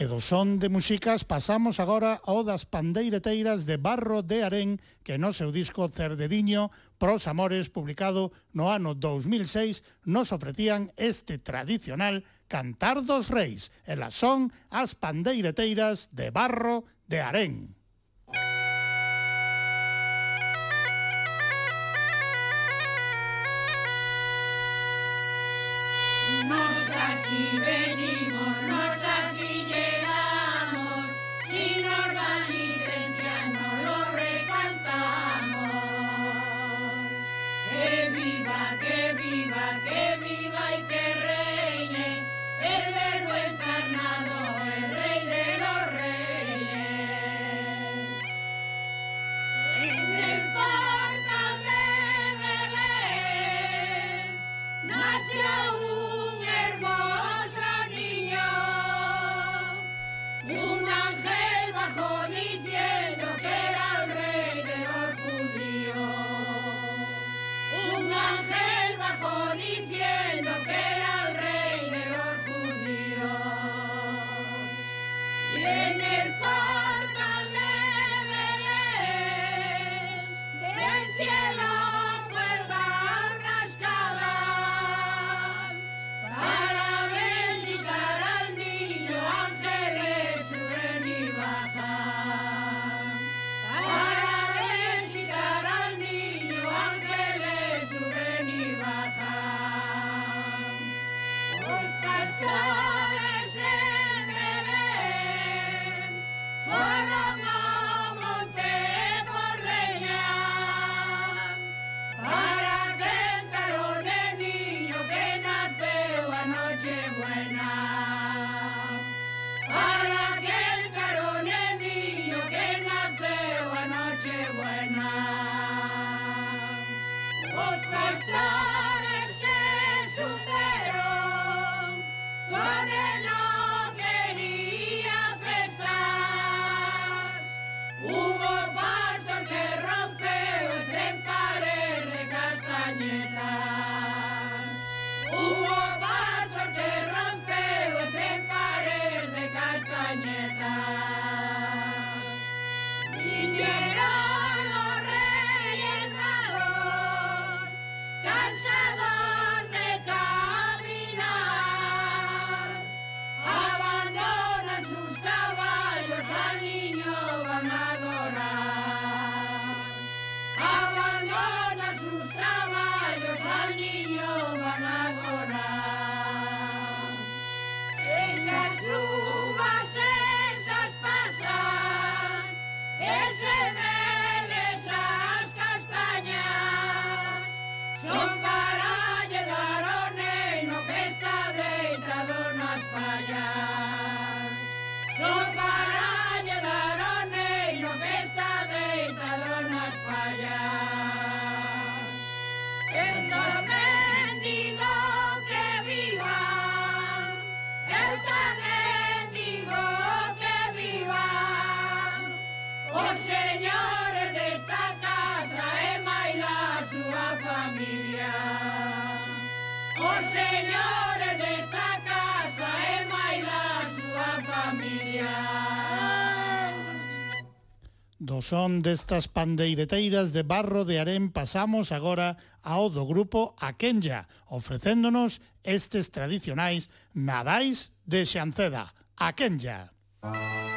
E do son de músicas pasamos agora ao das pandeireteiras de Barro de Arén, que no seu disco Cerdediño pros Amores, publicado no ano 2006, nos ofrecían este tradicional Cantar dos Reis. E las son as pandeireteiras de Barro de Arén. Son destas pandeireteiras de barro de arén pasamos agora ao do grupo Aquenya, ofrecéndonos estes tradicionais nadais de Xanceda. Aquenya. Aquenya.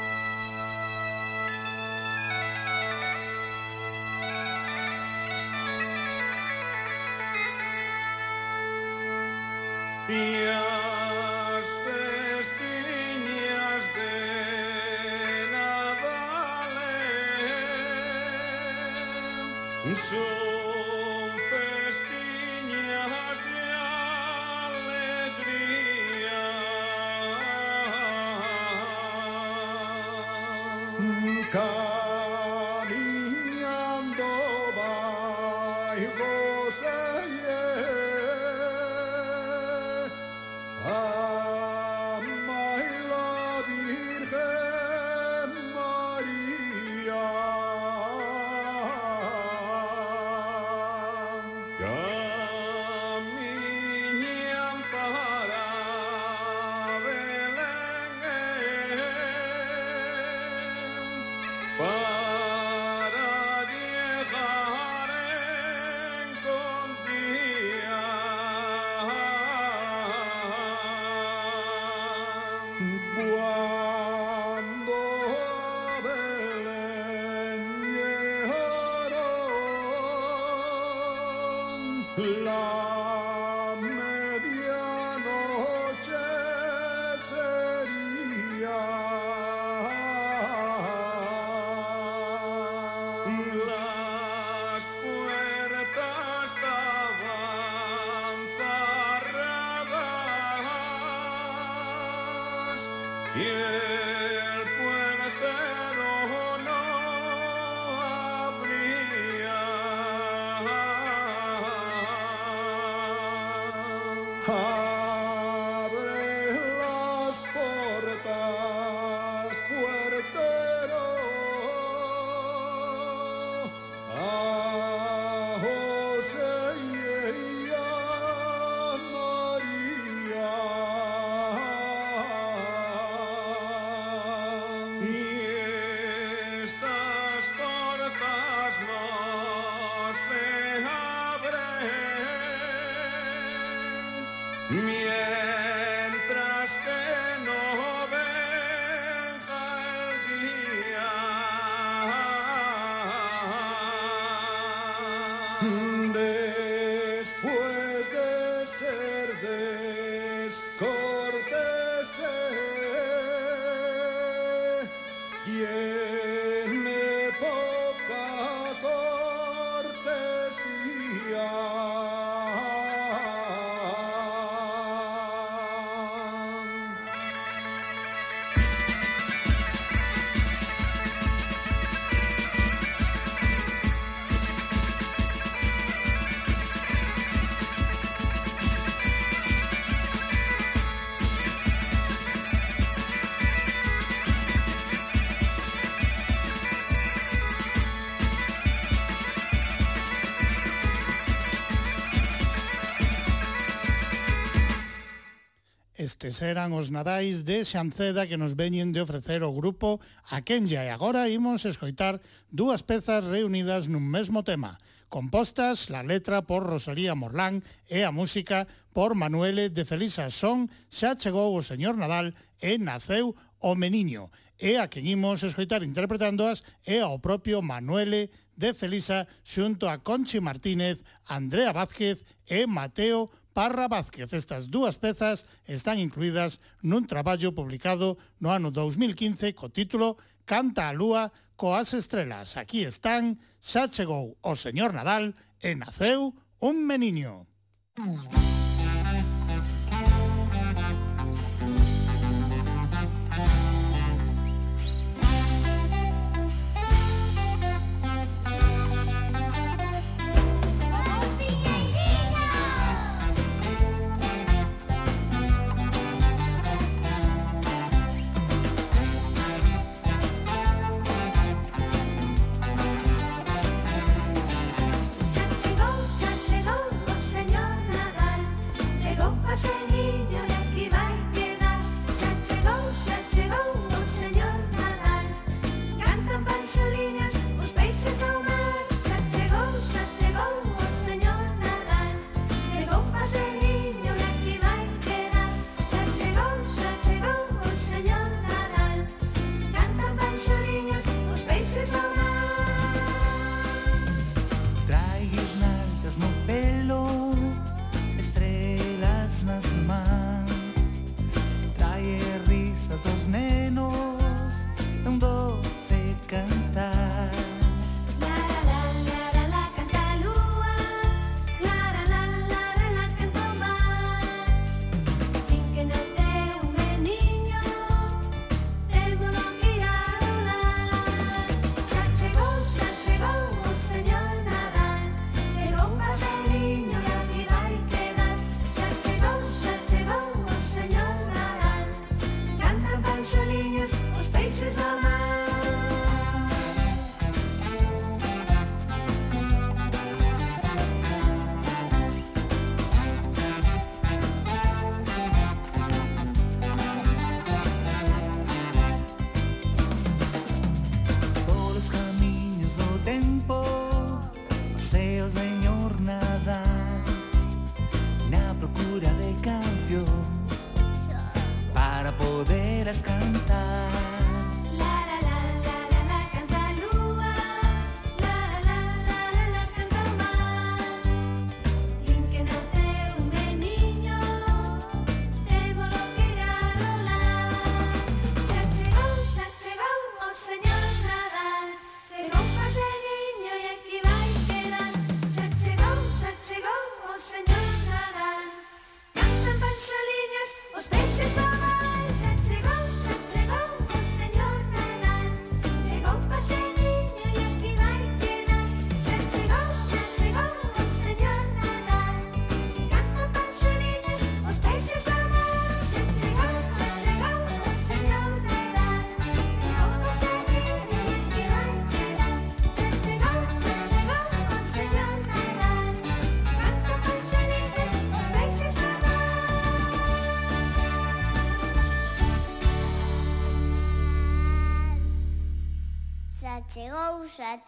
Estes eran os nadais de Xanceda que nos veñen de ofrecer o grupo A Kenya e agora imos escoitar dúas pezas reunidas nun mesmo tema, compostas la letra por Rosalía Morlán e a música por Manuele de Felisa Son, xa chegou o señor Nadal e naceu o meniño. E a quen imos escoitar interpretándoas é ao propio Manuele de Felisa xunto a Conchi Martínez, Andrea Vázquez e Mateo Martínez Parra Vázquez. Estas dúas pezas están incluídas nun traballo publicado no ano 2015 co título Canta a Lúa coas estrelas. Aquí están, xa chegou o señor Nadal e naceu un meniño. Mm. This is the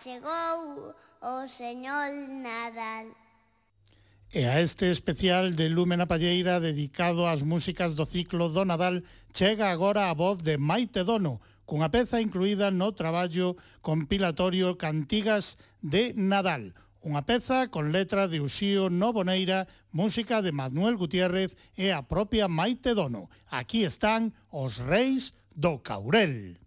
chegou o señor Nadal. E a este especial de Lúmena Palleira dedicado ás músicas do ciclo do Nadal chega agora a voz de Maite Dono, cunha peza incluída no traballo compilatorio Cantigas de Nadal, unha peza con letra de Uxío Novoneira, música de Manuel Gutiérrez e a propia Maite Dono. Aquí están os reis do Caurel.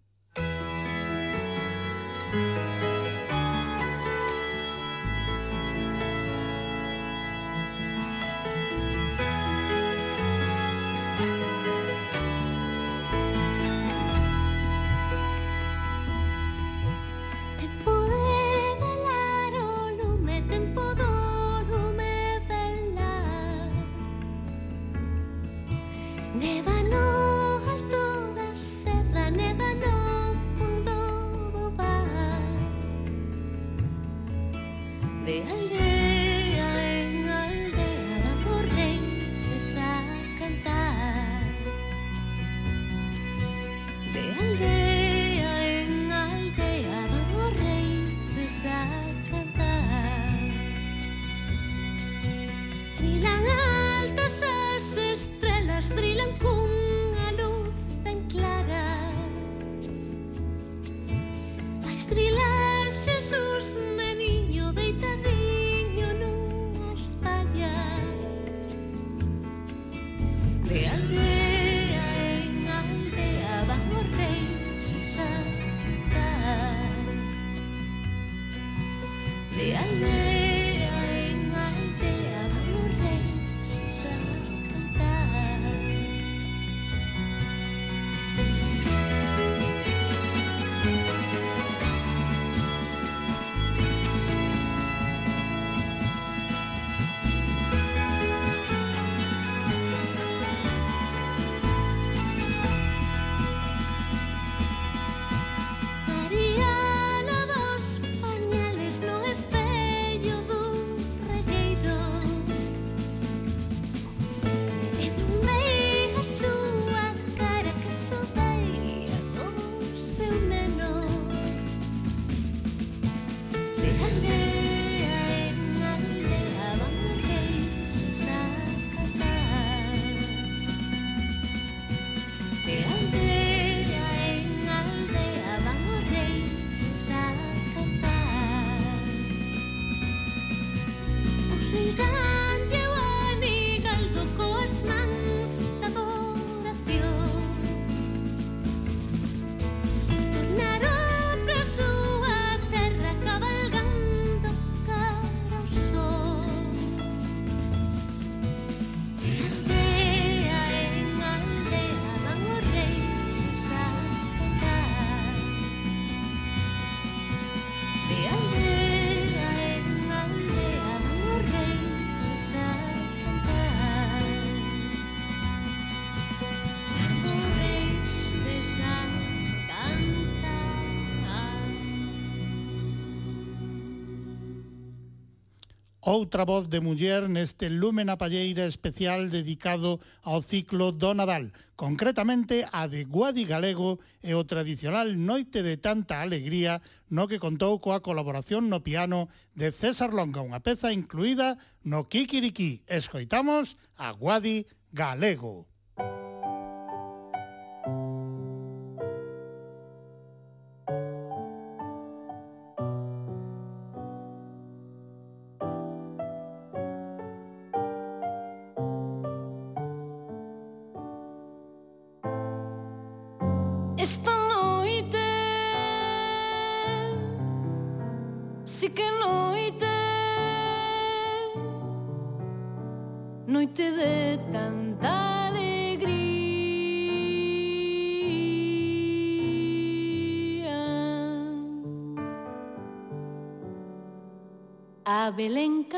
Outra voz de muller neste Lumen a Palleira especial dedicado ao ciclo do Nadal, concretamente a de Guadi Galego e o tradicional Noite de tanta alegría no que contou coa colaboración no piano de César Longa, unha peza incluída no Kikiriki. Escoitamos a Guadi Galego.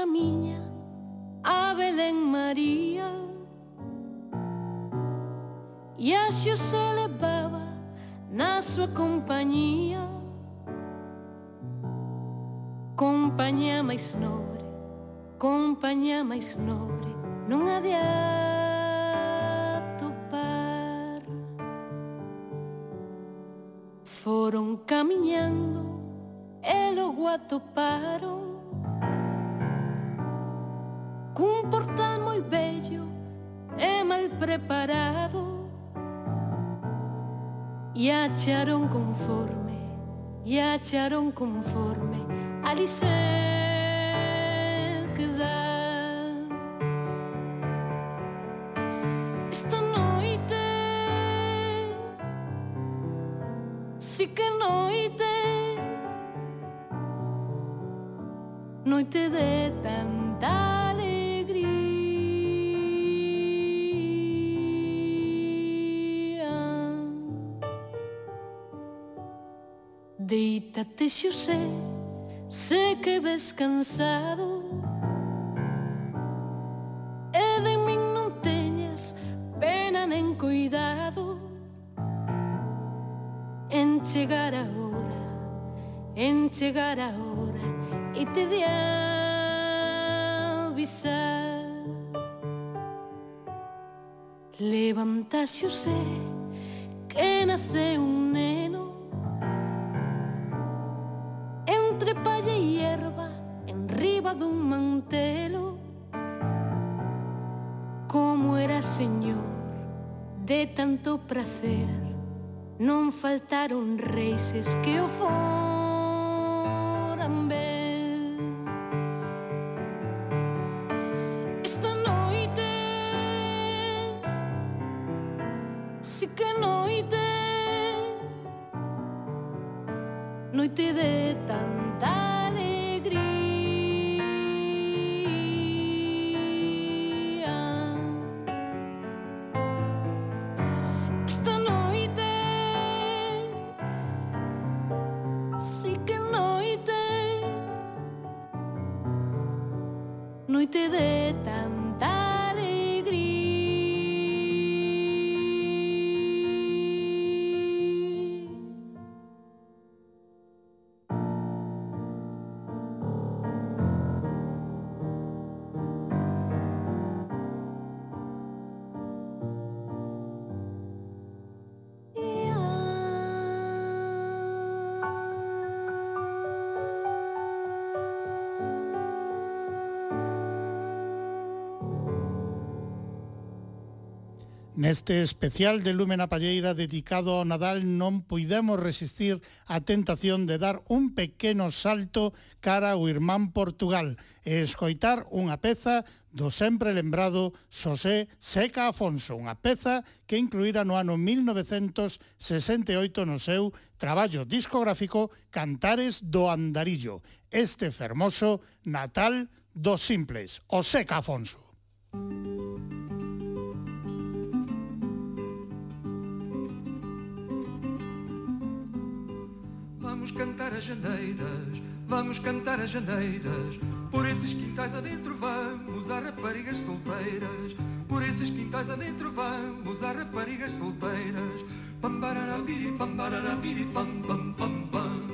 mim. conforme a lição que dá. Esta noite, se que noite, noite de Fíjate, yo sé, sé que ves cansado. E de mí no teñas pena en cuidado en llegar ahora, en llegar ahora y te de avisar. Levantas, yo sé non faltaron reis que o foron Neste especial de Lúmena Palleira dedicado ao Nadal non puidemos resistir a tentación de dar un pequeno salto cara ao irmán Portugal e escoitar unha peza do sempre lembrado Xosé Seca Afonso, unha peza que incluíra no ano 1968 no seu traballo discográfico Cantares do Andarillo, este fermoso Natal dos Simples, o Seca Afonso. Música Vamos cantar as janeiras, vamos cantar as janeiras. Por esses quintais adentro vamos, há raparigas solteiras. Por esses quintais adentro vamos, há raparigas solteiras. Pambararapiri, pambararapiri, pam, pam, pam, pam.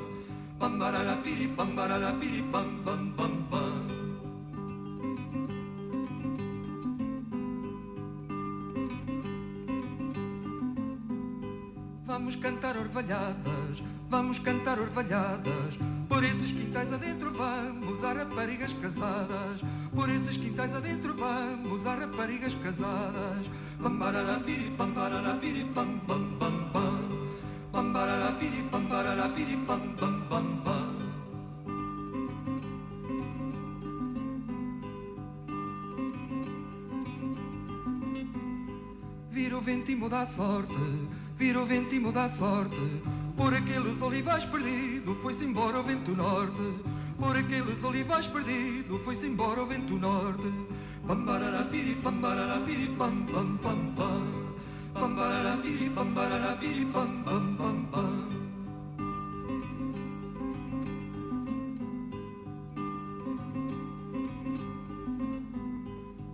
Pambararapiri, pambararapiri, pam, pam, pam, pam. Vamos cantar orvalhadas, vamos cantar orvalhadas. Por esses quintais adentro vamos, há raparigas casadas. Por esses quintais adentro vamos, há raparigas casadas. Pambararapiri, pambararapiri, pam, pam, pam, pam. Pambararapiri, pambararapiri, pam, pam, pam, pam. Vira o vento e muda a sorte, vira o vento e muda a sorte. Por aqueles olivais perdido, foi-se embora o vento norte. Por aqueles olivais perdido, foi-se embora o vento norte. Pambararapiri, pambararapiri, pam, pam, pam, pam. Pambararapiri, pambararapiri, pam, pam, pam, pam.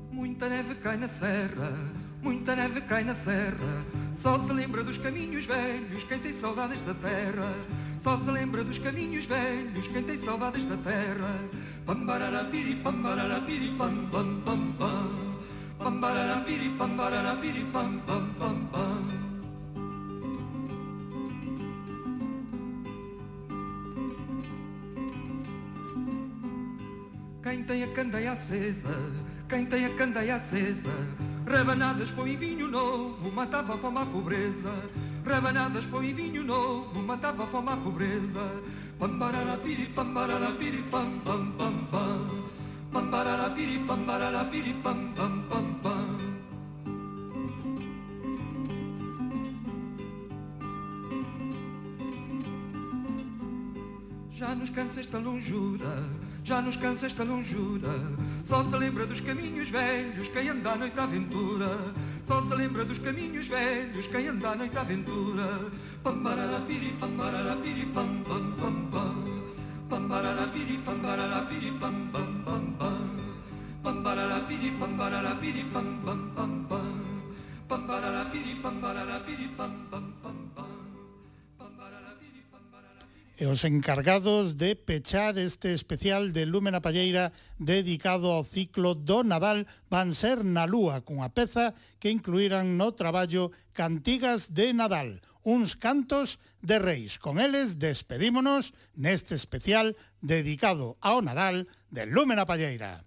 Muita neve cai na serra, muita neve cai na serra. Só se lembra dos caminhos velhos quem tem saudades da terra. Só se lembra dos caminhos velhos quem tem saudades da terra. Pambararapiri, pambararapiri, pam, pam, pam, pam. Pambararapiri, pambararapiri, pam, pam, pam, pam. Quem tem a candeia acesa, quem tem a candeia acesa, rabanadas pão e vinho novo, matava a fome à pobreza. Rabanadas pão e vinho novo, matava a fome à pobreza. Pambararapiri, pambararapiri, pam, pam, pam, pam. Pambararapiri, pambararapiri, pam, pam, pam, pam. Já nos cansa esta longura, já nos cansa esta longura. Só se lembra dos caminhos velhos quem anda à noite à aventura. Só se lembra dos caminhos velhos quem anda à noite à aventura. Pambararapiri, pambararapiri, pam, pam, pam, pam. Pambararapiri, pambararapiri, pam, pam, pam, pam. Pambararapiri, pambararapiri, pam, pam, pam, pam. Pambararapiri, pambararapiri, pam, pam, pam, pam. e os encargados de pechar este especial de Lúmena Palleira dedicado ao ciclo do Nadal van ser na Lúa, cunha peza que incluíran no traballo Cantigas de Nadal, uns cantos de reis. Con eles despedímonos neste especial dedicado ao Nadal de Lúmena Palleira.